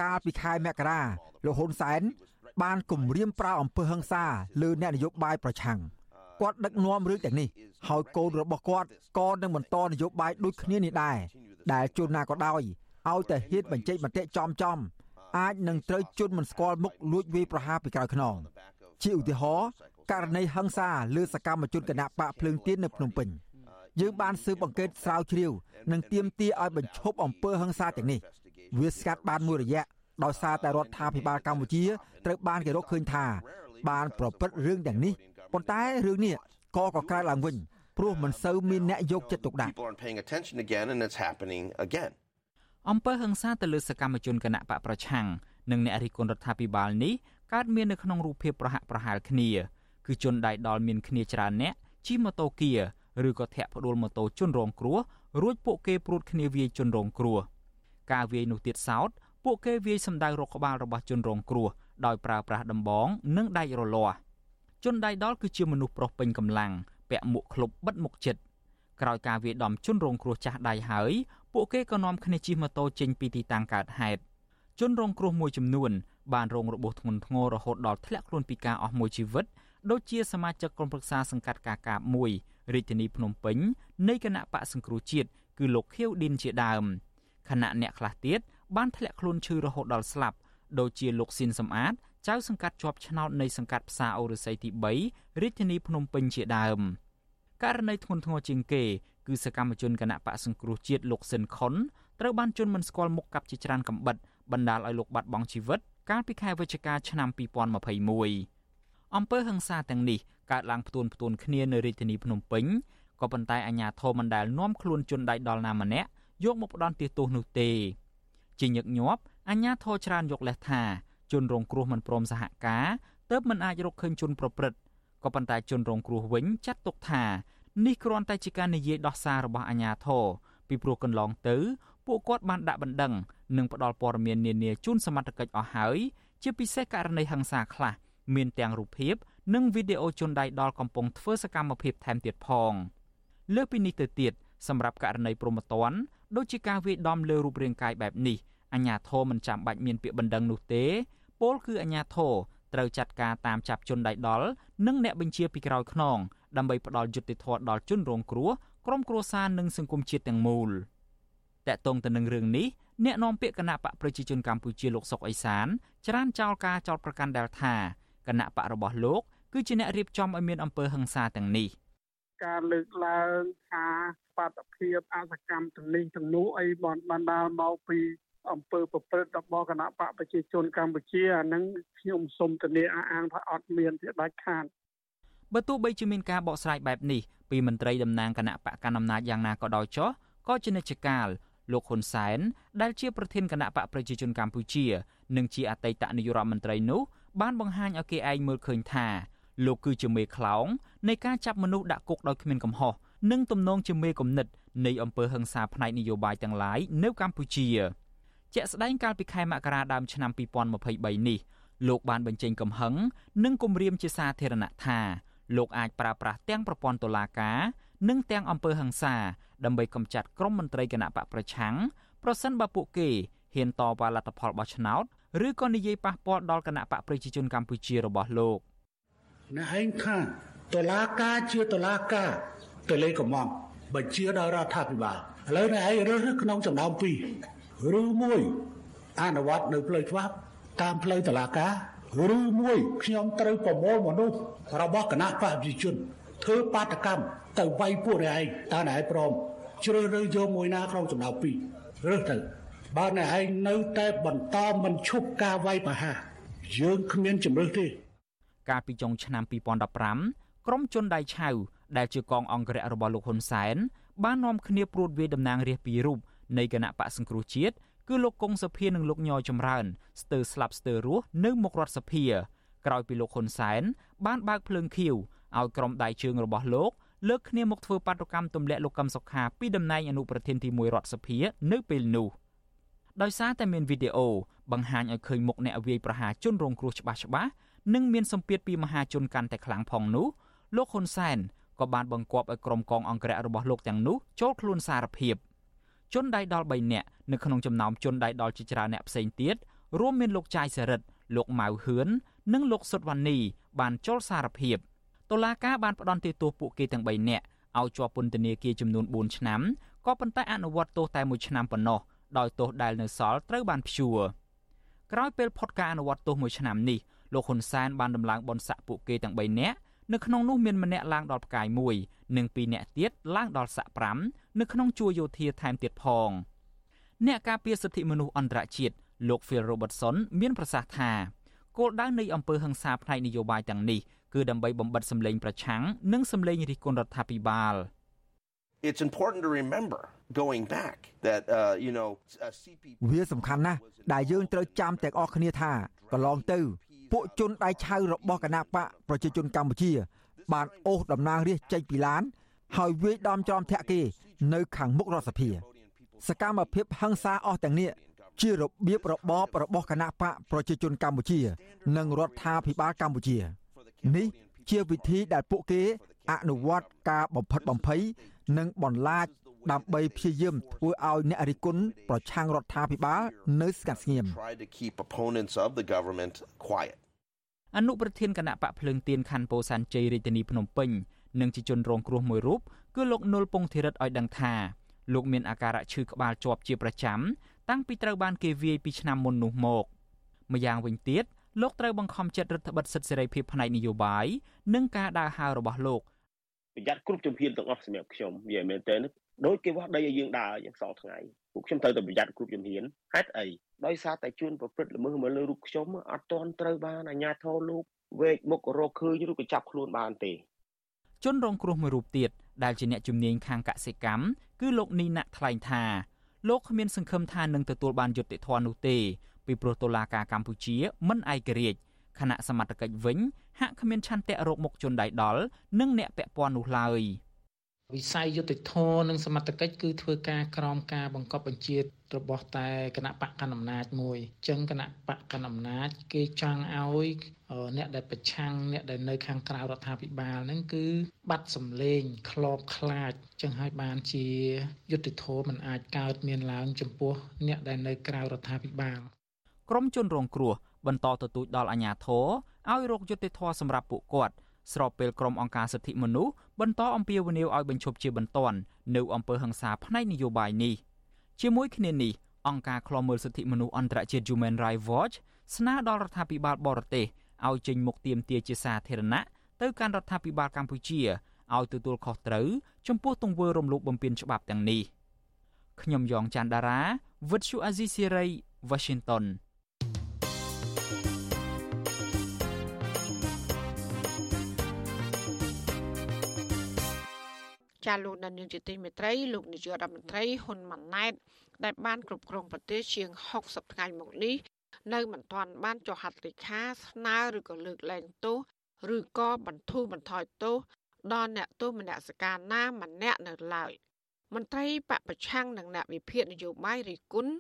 កាលពីខែមករាលោកហ៊ុនសែនបានគម្រាមប្រើអំពើហិង្សាលើអ្នកនយោបាយប្រឆាំងគាត់ដឹកនាំរឿងទាំងនេះហើយកូនរបស់គាត់ក៏នឹងបន្តនយោបាយដូចគ្នានេះដែរដែលជួនណាក៏ដោយឲ្យតែហ៊ានបញ្ចេញមតិចំចំអាចនឹងត្រូវជន់មិនស្គាល់មុខលួចវាយប្រហារពីក្រៅខ្នងជាឧទាហរណ៍ ករណីហិង្សាលើសកម្មជនគណៈបកភ្លើងទៀននៅភ្នំពេញយើងបានស៊ើបអង្កេតស្រាវជ្រាវនិងទាមទារឲ្យបញ្ឈប់អំពើហិង្សាទាំងនេះវាស្កាត់បានមួយរយៈដោយសារតែរដ្ឋាភិបាលកម្ពុជាត្រូវបានគេរកឃើញថា បានប្រព្រឹត្តរឿងទាំងនេះប៉ុន្តែរឿងនេះក៏កកើតឡើងវិញព្រោះមិនសូវមានអ្នកយកចិត្តទុកដាក់អំពើហិង្សាទៅលើសកម្មជនគណៈបកប្រឆាំងនិងអ្នករិះគន់រដ្ឋាភិបាលនេះកើតមាននៅក្នុងរូបភាពប្រហាក់ប្រហែលគ្នា គឺជនដៃដល់មានគ្នាច្រើនអ្នកជិះម៉ូតូគៀឬក៏ធាក់ផ្ដួលម៉ូតូជនរងគ្រោះរួចពួកគេព្រួតគ្នាវាយជនរងគ្រោះការវាយនោះទៀតសោតពួកគេវាយសម្ដៅរកក្បាលរបស់ជនរងគ្រោះដោយប្រើប្រាស់ដំបង និងដែករលាស់ជនដៃដល់គឺជាមនុស្សប្រុសពេញកម្លាំងពាក់មួកឃ្លុបបិទមុខជិតក្រោយការវាយដំជនរងគ្រោះចាស់ដៃហើយពួកគេក៏នាំគ្នាជិះម៉ូតូចេញពីទីតាំងកើតហេតុជនរងគ្រោះមួយចំនួនបានរងរបួសធ្ងន់ធ្ងររហូតដល់ធ្លាក់ខ្លួនពីការអស់មួយជីវិត ដូចជាសមាជិកក្រុមប្រឹក្សាសង្កាត់កាកាបមួយរាជធានីភ្នំពេញនៃគណៈបកសង្គ្រោះជាតិគឺលោកខៀវឌិនជាដើមខណៈអ្នកខ្លះទៀតបានធ្លាក់ខ្លួនឈឺរហូតដល់ស្លាប់ដូចជាលោកស៊ីនសំអាតចៅសង្កាត់ជាប់ឆ្នោតនៃសង្កាត់ផ្សារអូរស័យទី3រាជធានីភ្នំពេញជាដើមករណីធ្ងន់ធ្ងរជាងគេគឺសកម្មជនគណៈបកសង្គ្រោះជាតិលោកស៊ិនខុនត្រូវបានជន់មិនស្គាល់មុខកាប់ជាច្រើនកំបិតបណ្ដាលឲ្យលោកបាត់បង់ជីវិតកាលពីខែវិច្ឆិកាឆ្នាំ2021 អំពើហិង្សាទាំងនេះកើតឡើងផ្ទួនផ្ទួនគ្នានៅរាជធានីភ្នំពេញក៏ប៉ុន្តែអាជ្ញាធរមិនដែលនាំខ្លួនជនដៃដល់ណាម្នាក់យកមកផ្ដន់ទោសនោះទេជាញឹកញាប់អាជ្ញាធរច្រើនយកលេសថាជនរងគ្រោះមិនព្រមសហការទើបមិនអាចរកឃើញជនប្រព្រឹត្តក៏ប៉ុន្តែជនរងគ្រោះវិញចាត់ទុកថានេះគ្រាន់តែជាការនិយាយដោះសាររបស់អាជ្ញាធរពីព្រោះកន្លងទៅពួកគាត់បានដាក់បណ្ដឹងនិងផ្ដល់ព័ត៌មាននានាជូនសមត្ថកិច្ចអស់ហើយជាពិសេសករណីហិង្សាខ្លះ មានទាំងរូបភាពនិងវីដេអូជនដៃដល់កំពុងធ្វើសកម្មភាពថែមទៀតផងលើសពីនេះទៅទៀតសម្រាប់ករណីប្រមត្តនដូចជាការវាយដំលើរូបរាងកាយបែបនេះអាញាធរមិនចាំបាច់មានពាក្យបណ្ដឹងនោះទេពលគឺអាញាធរត្រូវចាត់ការតាមចាប់ជនដៃដល់និងអ្នកបញ្ជាពីក្រោយខ្នងដើម្បីផ្ដល់យុត្តិធម៌ដល់ជនរងគ្រោះក្រុមគ្រួសារនិងសង្គមជាតិទាំងមូលតកតងទៅនឹងរឿងនេះអ្នកនាំពាក្យគណៈបកប្រជាជនកម្ពុជាលោកសុកអេសានច្រានចោលការចោតប្រកាន់ដែលថា គណៈបករបស់លោកគឺជាអ្នករៀបចំឲ្យមានអំពើហិង្សាទាំងនេះការលើកឡើងថាបាតុភិបអសកម្មទាំងនេះទាំងនោះអីបណ្ដាលមកពីអង្គើប្រព្រឹត្តរបស់គណៈបកប្រជាជនកម្ពុជាអានឹងខ្ញុំសូមធានាអះអាងថាអត់មានជាដាច់ខាតបើទោះបីជាមានការបកស្រាយបែបនេះពីមន្ត្រីតំណាងគណៈបកកណ្ដាលអំណាចយ៉ាងណាក៏ដោយចុះក៏ជានិច្ចកាលលោកហ៊ុនសែនដែលជាប្រធានគណៈបកប្រជាជនកម្ពុជា និងជាអតីតនាយករដ្ឋមន្ត្រីនោះ បានបង្ហាញឲ្យគេឯងមើលឃើញថាលោកគឺជាមេខ្លោងនៃការចាប់មនុស្សដាក់គុកដោយគ្មានកំហុសនិងទំនងជាមេគំនិតនៃអំពើហិង្សាផ្នែកនយោបាយទាំងឡាយនៅកម្ពុជាជាក់ស្ដែងកាលពីខែមករាដើមឆ្នាំ2023នេះលោកបានបញ្ចេញកំហឹងនិងគំរាមជាសាធារណៈថាលោកអាចប្រើប្រាស់ទាំងប្រព័ន្ធតុលាការនិងទាំងអំពើហិង្សាដើម្បីកម្ចាត់ក្រុមមន្ត្រីគណៈបកប្រឆាំងប្រសិនបើពួកគេហ៊ានតវ៉ាលទ្ធផលបោះឆ្នោត ឬក៏និយាយប៉ះពាល់ដល់គណៈបកប្រជាជនកម្ពុជារបស់លោកអ្នកឯងថាតុលាការជាតុលាការទៅលេខកំងបញ្ជាដល់រដ្ឋាភិបាលឥឡូវអ្នកឯងរើសក្នុងចំណោមពីរឬមួយអនុវត្តនៅផ្លូវច្បាប់តាមផ្លូវតុលាការឬមួយខ្ញុំត្រូវប្រមូលមនុស្សរបស់គណៈបព្វជិជនធ្វើបាតកម្មទៅវាយពួកអ្នកឯងតើអ្នកឯងព្រមជ្រើសរើសយកមួយណាក្នុងចំណោមពីររើសទៅ បើអ្នកឯងនៅតែបន្តមិនឈប់ការវាយប្រហារយើងគ្មានជំរឿសទេកាលពីចុងឆ្នាំ2015ក្រុមជនដៃឆៅដែលជាកងអង្គរៈរបស់លោកហ៊ុនសែនបាននាំគ្នាព្រួតវាយតំណាងរាស្ត្រពីររូបនៃគណៈបកសង្គ្រោះជាតិគឺលោកកុងសុភានិងលោកញយចម្រើនស្ទើរស្លាប់ស្ទើររស់នៅមុខរដ្ឋសភាក្រោយពីលោកហ៊ុនសែនបានបើកភ្លើងខៀវឲ្យក្រុមដៃជើងរបស់លោកលើកគ្នាមកធ្វើបាតុកម្មទម្លាក់លោកកឹមសុខាពីតំណែងអនុប្រធានទី1រដ្ឋសភានៅពេលនោះ ដោយសារតែមានវីដេអូបង្ហាញឲ្យឃើញមុខអ្នកវាយប្រហារជនរងគ្រោះច្បាស់ច្បាស់និងមានសម្ពាធពីមហាជនកាន់តែខ្លាំងផងនោះលោកហ៊ុនសែនក៏បានបង្គាប់ឲ្យក្រុមកងអង្គរៈរបស់លោកទាំងនោះចូលខ្លួនសារភាពជនដៃដល់3នាក់នៅក្នុងចំណោមជនដៃដល់ជាច្រើនអ្នកផ្សេងទៀតរួមមានលោកចាយសេរិតលោកម៉ៅហឿននិងលោកសុតវណ្ណីបានចូលសារភាពតុលាការបានផ្តន្ទាទោសពួកគេទាំង3នាក់ឲ្យជាប់ពន្ធនាគារចំនួន4ឆ្នាំក៏ប៉ុន្តែអនុវត្តទោសតែ1ឆ្នាំប៉ុណ្ណោះ ដោយទោសដែលនៅសល់ត្រូវបានព្យួរក្រោយពេលផុតការអនុវត្តទោស1ឆ្នាំនេះលោកហ៊ុនសែនបានដំឡើងបនស័កពួកគេទាំង3នាក់នៅក្នុងនោះមានម្នាក់ឡើងដល់ផ្កាយ1និង2នាក់ទៀតឡើងដល់ស័ក5នៅក្នុងជួរយោធាថែមទៀតផងអ្នកការពារសិទ្ធិមនុស្សអន្តរជាតិលោក Phil Robertson មានប្រសាសន៍ថាគោលដៅនៃអំពើហិង្សាផ្នែកនយោបាយទាំងនេះគឺដើម្បីបំបិតសម្លេងប្រឆាំងនិងសម្លេងរិះគន់រដ្ឋាភិបាល It's important to remember going back that uh you know CP វាសំខាន់ណាស់ដែលយើងត្រូវចាំទាំងអស់គ្នាថាកន្លងទៅ ពួកជនដៃឆៅរបស់គណៈបកប្រជាជនកម្ពុជា បានអូសតំណាងរាស្ត្រចេញពីឡាន ហើយវាយដំច្រំធាក់គេ នៅខាងមុខរដ្ឋសភា សកម្មភាពហិង្សាអស់ទាំងនេះជារបៀបរបបរបស់គណៈបកប្រជាជនកម្ពុជា និងរដ្ឋាភិបាលកម្ពុជា នេះជាវិធីដែលពួកគេអនុវត្តការបំផិតបំភ័យ និងបន្លាចដើម្បីព្យាយាមធ្វើឲ្យអ្នករិះគន់ប្រឆាំងរដ្ឋាភិបាលនៅស្ងាត់ស្ងៀម tried to keep opponents of the government quiet. អនុប្រធានគណៈបកភ្លើងទៀនខណ្ឌពោធិ៍សែនជ័យរាជធានីភ្នំពេញនិងជាជនរងគ្រោះមួយរូបគឺលោកនុលពងធីរិតឲ្យដឹងថាលោកមានអាការៈឈឺក្បាលជាប់ជាប្រចាំតាំងពីត្រូវបានគេវាយពីឆ្នាំមុននោះមកម្យ៉ាងវិញទៀតលោកត្រូវបង្ខំចិត្តរដ្ឋបិទសិទ្ធិសេរីភាពផ្នែកនយោបាយនិងការដើរហើររបស់លោក ប្រយ័ត្នគ្រប់ជំហានទាំងអស់សម្រាប់ខ្ញុំនិយាយមែនតើដូចគេវាស់ដីឲ្យយើងដើរយ៉ាងសល់ថ្ងៃពួកខ្ញុំត្រូវតែប្រយ័ត្នគ្រប់ជំហានហេតុអីដោយសារតែជួនប្រព្រឹត្តល្មើសមកលើរូបខ្ញុំអត់ទាន់ត្រូវបានអាជ្ញាធរលោកវេកមុខរកឃើញឬក៏ចាប់ខ្លួនបានទេជនរងគ្រោះមួយរូបទៀតដែលជាអ្នកជំនាញខាងកសិកម្មគឺលោកនីណាក់ថ្លែងថាលោកគ្មានសង្ឃឹមថានឹងទទួលបានយុត្តិធម៌នោះទេពីព្រោះតុលាការកម្ពុជាមិនឯករាជ្យ គណៈសមត្ថកិច្ចវិញហាក់គ្មានឆន្ទៈរកមុខជនដៃដល់និងអ្នកពាក់ព័ន្ធនោះឡើយវិស័យយុតិធធនិងសមត្ថកិច្ចគឺធ្វើការក្រោមការបង្កប់បញ្ជារបស់តែគណៈបកកណ្ដាលអំណាចមួយអញ្ចឹងគណៈបកកណ្ដាលអំណាចគេចង់ឲ្យអ្នកដែលប្រឆាំងអ្នកដែលនៅខាងក្រៅរដ្ឋាភិបាលហ្នឹងគឺបាត់សម្លេងក្លបខ្លាចចឹងហើយបានជាយុតិធម៌มันអាចកើតមានឡើងចំពោះអ្នកដែលនៅក្រៅរដ្ឋាភិបាលក្រមជនរងគ្រោះ បន្តទទូចដល់អាជ្ញាធរឲ្យរកយុត្តិធម៌សម្រាប់ពួកគាត់ស្របពេលក្រុមអង្គការសិទ្ធិមនុស្សបន្តអំពាវនាវឲ្យបញ្ឈប់ជាបន្ទាន់នៅអំពើហិង្សាផ្នែកនយោបាយនេះជាមួយគ្នានេះអង្គការឃ្លាំមើលសិទ្ធិមនុស្សអន្តរជាតិ Human Rights Watch ស្នើដល់រដ្ឋាភិបាលបរទេសឲ្យចេញមុខទាមទារជាសាធារណៈទៅកាន់រដ្ឋាភិបាលកម្ពុជាឲ្យទទួលខុសត្រូវចំពោះទង្វើរំលោភបំពានច្បាប់ទាំងនេះខ្ញុំយ៉ងច័ន្ទដារាវិទ្យុអាស៊ីសេរី Washington ចាលោកដានៀងជាទីមេត្រីលោកនាយករដ្ឋមន្ត្រីហ៊ុនម៉ាណែត ដែលបានគ្រប់គ្រងប្រទេសជាង60ថ្ងៃមកនេះនៅមិនទាន់បានចុះហត្ថលេខាស្នើឬក៏លើកលែងទោសឬក៏បន្ធូរបន្ថយទោសដល់អ្នកទោសមនសិការណាម្នាក់នៅឡើយមន្ត្រីបពប្រឆាំងនិងអ្នកវិភាគនយោបាយរិះគន់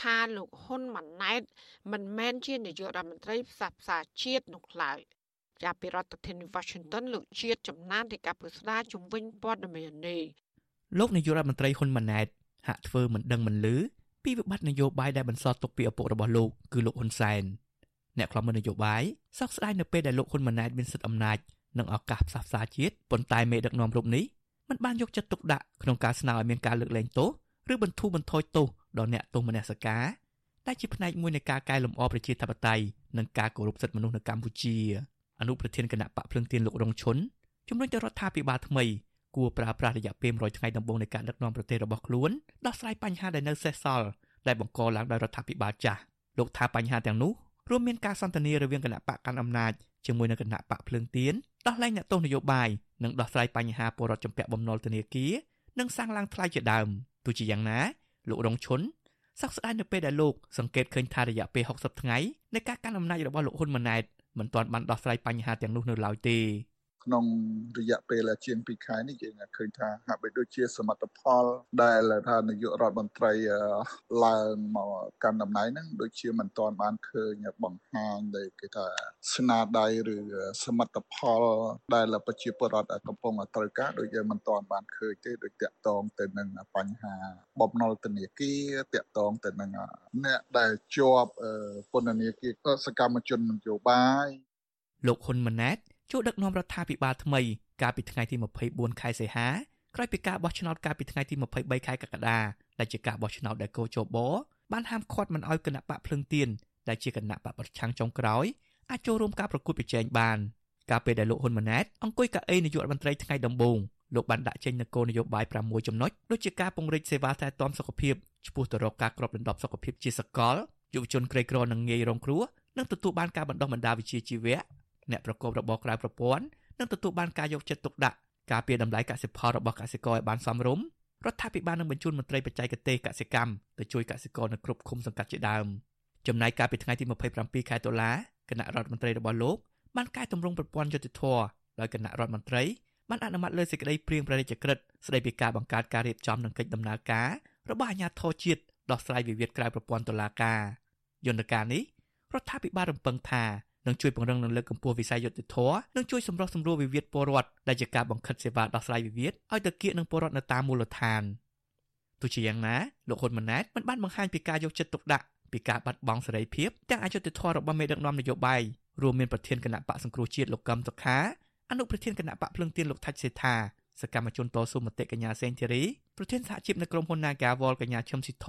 ថាលោកហ៊ុនម៉ាណែត មិនមែនជានាយករដ្ឋមន្ត្រីផ្សះផ្សាជាតិនោះឡើយ ចាប់ពីរដ្ឋធានី Washington លោកជាតិចំណានទីកាពុស្ដាជំវិញព័ត៌មាននេះលោកនាយករដ្ឋមន្ត្រីហ៊ុនម៉ាណែតហាក់ធ្វើមិនដឹងមិនលឺពីវិបត្តិនយោបាយដែលបន្សល់ទុកពីឪពុករបស់លោកគឺលោកហ៊ុនសែនអ្នកខ្លំមើលនយោបាយសោកស្ដាយនៅពេលដែលលោកហ៊ុនម៉ាណែតមានសិទ្ធិអំណាចនិងឱកាសផ្សះផ្សាជាតិប៉ុន្តែមេដឹកនាំរូបនេះមិនបានយកចិត្តទុកដាក់ក្នុងការស្នើឲ្យមានការលើកលែងទោសឬបន្ធូរបន្ថយទោសដល់អ្នកទោសមនសិការដែលជាផ្នែកមួយនៃការកែលម្អប្រជាធិបតេយ្យនិងការគោរពសិទ្ធិមនុស្សនៅកម្ពុជា អនុប្រធានគណៈបកភ្លឹងទៀនលោករងឈុនជំរុញទៅរដ្ឋាភិបាលថ្មីគួរប្រើប្រាស់រយៈពេល100ថ្ងៃដំបូងនៃការដឹកនាំប្រទេសរបស់ខ្លួនដោះស្រាយបញ្ហាដែលនៅសេសសល់ដែលបង្កឡើងដោយរដ្ឋាភិបាលចាស់លោកថាបញ្ហាទាំងនោះរួមមានការសន្ទនារវាងគណៈបកកាន់អំណាចជាមួយនឹងគណៈបកភ្លើងទៀនដោះលែងអ្នកទោសនយោបាយនិងដោះស្រាយបញ្ហាពលរដ្ឋចម្ពាក់បំណុលធនាគារនិងសាំងឡើងថ្លៃជាដើមទោះជាយ៉ាងណាលោករងឈុនសោកស្ដាយនៅពេលដែលលោកសង្កេតឃើញថារយៈពេល60ថ្ងៃនៃការកាន់អំណាចរបស់លោកហ៊ុនម៉ាណែត មិនទាន់បានដោះស្រាយបញ្ហាទាំងនោះនៅឡើយទេ ក្នុងរយៈពេលជាង2ខែនេះយើងឃើញថាហាក់បីដូចជាសមិទ្ធផល ដែលថានាយករដ្ឋមន្ត្រីឡើងមកកាន់តំណែងហ្នឹងដូចជាមិនទាន់បានឃើញបង្ហាញដែលគេថាស្នាដៃឬសមិទ្ធផល ដែលប្រជាពលរដ្ឋកំពុងត្រូវការដូចយើងមិនទាន់បានឃើញទេដូចតាក់ទងទៅនឹងបញ្ហាបំណុលធនាគារតាក់ទងទៅនឹងអ្នកដែលជាប់ពន្ធនាគារសកម្មជននយោបាយលោកហ៊ុនម៉ាណែត ចូលដឹកនាំរដ្ឋាភិបាលថ្មីកាលពីថ្ងៃទី24ខែសីហាក្រោយពីការបោះឆ្នោតកាលពីថ្ងៃទី23ខែកក្កដាដែលជាការបោះឆ្នោតដែលកោជបបានហាមឃាត់មិនឲ្យគណៈបកភ្លឹងទៀនដែលជាគណៈបកប្រឆាំងចុងក្រោយអាចចូលរួមការប្រកួតប្រជែងបានកាលពេលដែលលោកហ៊ុនម៉ាណែតអង្គុយកៅអីនាយករដ្ឋមន្ត្រីថ្ងៃដំបូងលោកបានដាក់ចេញនូវគោលនយោបាយ6ចំណុចដូចជាការពង្រីកសេវាថែទាំសុខភាពឆ្ពោះទៅរកការគ្របដណ្ដប់សុខភាពជាសកលយុវជនក្រីក្រនិងងាយរងគ្រោះនិងទទួលបានការបណ្ដុះបណ្ដាលវិជ្ជាជីវៈ អ្នកប្រកបរបរក្រៅប្រព័ន្ធនឹងទទួលបានការយកចិត្តទុកដាក់ការពារតម្លៃកសិផលរបស់កសិករឲ្យបានសមរម្យរដ្ឋាភិបាលនឹងបញ្ជូនមន្ត្រីបច្ចេកទេសកសិកម្មទៅជួយកសិករនៅគ្រប់ឃុំសង្កាត់ជាដើមចំណែកកាលពីថ្ងៃទី27ខែតុលាគណៈរដ្ឋមន្ត្រីរបស់លោកបានកែតម្រង់ប្រព័ន្ធយុតិធធដោយគណៈរដ្ឋមន្ត្រីបានអនុម័តលើសេចក្តីព្រៀងព្រះរាជក្រឹត្យស្តីពីការបង្កើតការរៀបចំនិងកិច្ចដំណើរការរបស់អាជ្ញាធរជាតិដោះស្រាយវិវាទក្រៅប្រព័ន្ធតុលាការយន្តការនេះរដ្ឋាភិបាលរំពឹងថា នឹងជួយពង្រឹងនិងលើកកម្ពស់វិស័យយុត្តិធម៌និងជួយសម្រុះសម្រួលវិវាទពលរដ្ឋដែលជាការបង្ខិតសេវាដោះស្រាយវិវាទឲ្យទៅគៀកនឹងពលរដ្ឋនៅតាមមូលដ្ឋានទោះជាយ៉ាងណាលោកហ៊ុនម៉ាណែតមិនបានបង្ហាញពីការយកចិត្តទុកដាក់ពីការបាត់បង់សេរីភាពទាំងអយុត្តិធម៌របស់មេដឹកនាំនយោបាយរួមមានប្រធានគណៈបកសង្គ្រោះជាតិលោកកឹមសុខាអនុប្រធានគណៈបកភ្លឹងទៀនលោកថាច់សេដ្ឋាសកម្មជនតស៊ូមតិកញ្ញាសេងធីរីប្រធានសហជីពនៅក្រុមហ៊ុន Nagawal កញ្ញាឈឹមស៊ីធ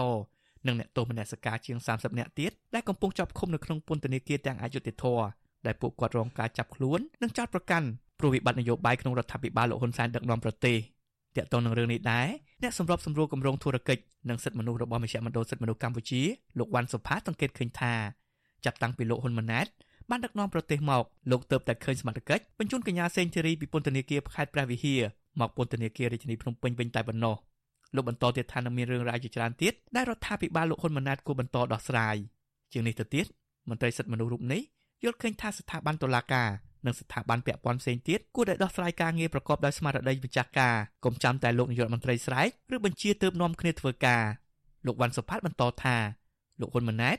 និងអ្នកទោសមនសិការជាង30នាក់ទៀតដែលកំពុងជាប់ឃុំនៅក្នុងពន្ធនាគារទាំងអយុធធរដែលពួកគាត់រងការចាប់ខ្លួននិងចោទប្រកាន់ព្រោះវិបត្តិនយោបាយក្នុងរដ្ឋាភិបាលលោកហ៊ុនសែនដឹកនាំប្រទេសតាក់ទងនឹងរឿងនេះដែរអ្នកសម្របសម្រួលគម្រោងធុរកិច្ចនិងសិទ្ធិមនុស្សរបស់មជ្ឈមណ្ឌលសិទ្ធិមនុស្សកម្ពុជាលោកវ៉ាន់សុផាសង្កេតឃើញថាចាប់តាំងពីលោកហ៊ុនម៉ាណែតបានដឹកនាំប្រទេសមកលោកទៅតែឃើញសមត្ថកិច្ចបញ្ជូនកញ្ញាសេងធីរីពីពន្ធនាគារខេត្តព្រះវិហារមកពន្ធនាគាររាជធានីភ្នំពេញវិញតែប៉ុណ្ណោះ លោកបន្តទៀតថានឹងមានរឿងរ៉ាវជាច្រើនទៀតដែលរដ្ឋាភិបាលលោកហ៊ុនម៉ាណែតគួរបន្តដោះស្រាយជាងនេះទៅទៀតមន្ត្រីសិទ្ធិមនុស្សរូបនេះយល់ឃើញថាស្ថាប័នតុលាការនិងស្ថាប័នពាក់ព័ន្ធផ្សេងទៀតគួរតែដោះស្រាយការងារប្រកបដោយស្មារតីម្ចាស់ការកុំចាំតែលោកនាយករដ្ឋមន្ត្រីស្រែកឬបញ្ជាទើបនាំគ្នាធ្វើការលោកវ៉ាន់សុផាតបន្តថាលោកហ៊ុនម៉ាណែត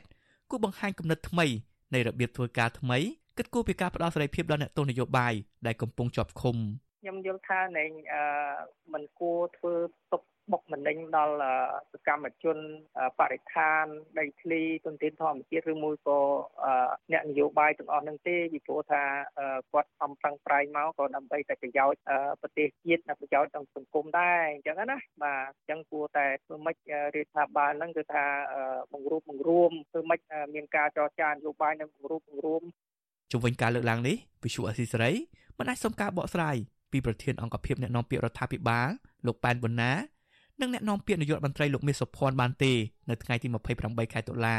គួរបង្ហាញគំនិតថ្មីនៃរបៀបធ្វើការថ្មីគិតគូរពីការផ្ដល់សេរីភាពដល់អ្នកទោសនយោបាយដែលកំពុងជាប់ឃុំខ្ញុំយល់ថានឹងអឺมันគួរធ្វើទុក បុកម្នេញដល់សកម្មជនបរិស្ថានដីធ្លីទុនធានធម្មជាតិឬមួយក៏អ្នកនយោបាយទាំងអស់នឹងទេពីព្រោះថាគាត់ខំប្រឹងប្រែងមកក៏ដើម្បីតែប្រយោជន៍ប្រទេសជាតិនិងប្រយោជន៍ដល់សង្គមដែរអញ្ចឹងណាបាទអញ្ចឹងគួរតែធ្វើម៉េចរដ្ឋាភិបាលហ្នឹងគឺថាបង្រួបបង្រួមធ្វើម៉េចមានការចរចានយោបាយនិងបង្រួបបង្រួមជុំវិញការលើកឡើងនេះវិសុអសីសេរីមិនអាចសុំការបកស្រាយពីប្រធានអង្គភិបអ្នកនាំពាក្យរដ្ឋាភិបាលលោកប៉ែនប៊ុនណា និងអ្នកនាំពាក្យនាយករដ្ឋមន្ត្រីលោកមាសសុភ័ណ្ឌបានទេនៅថ្ងៃទី28ខែតុលា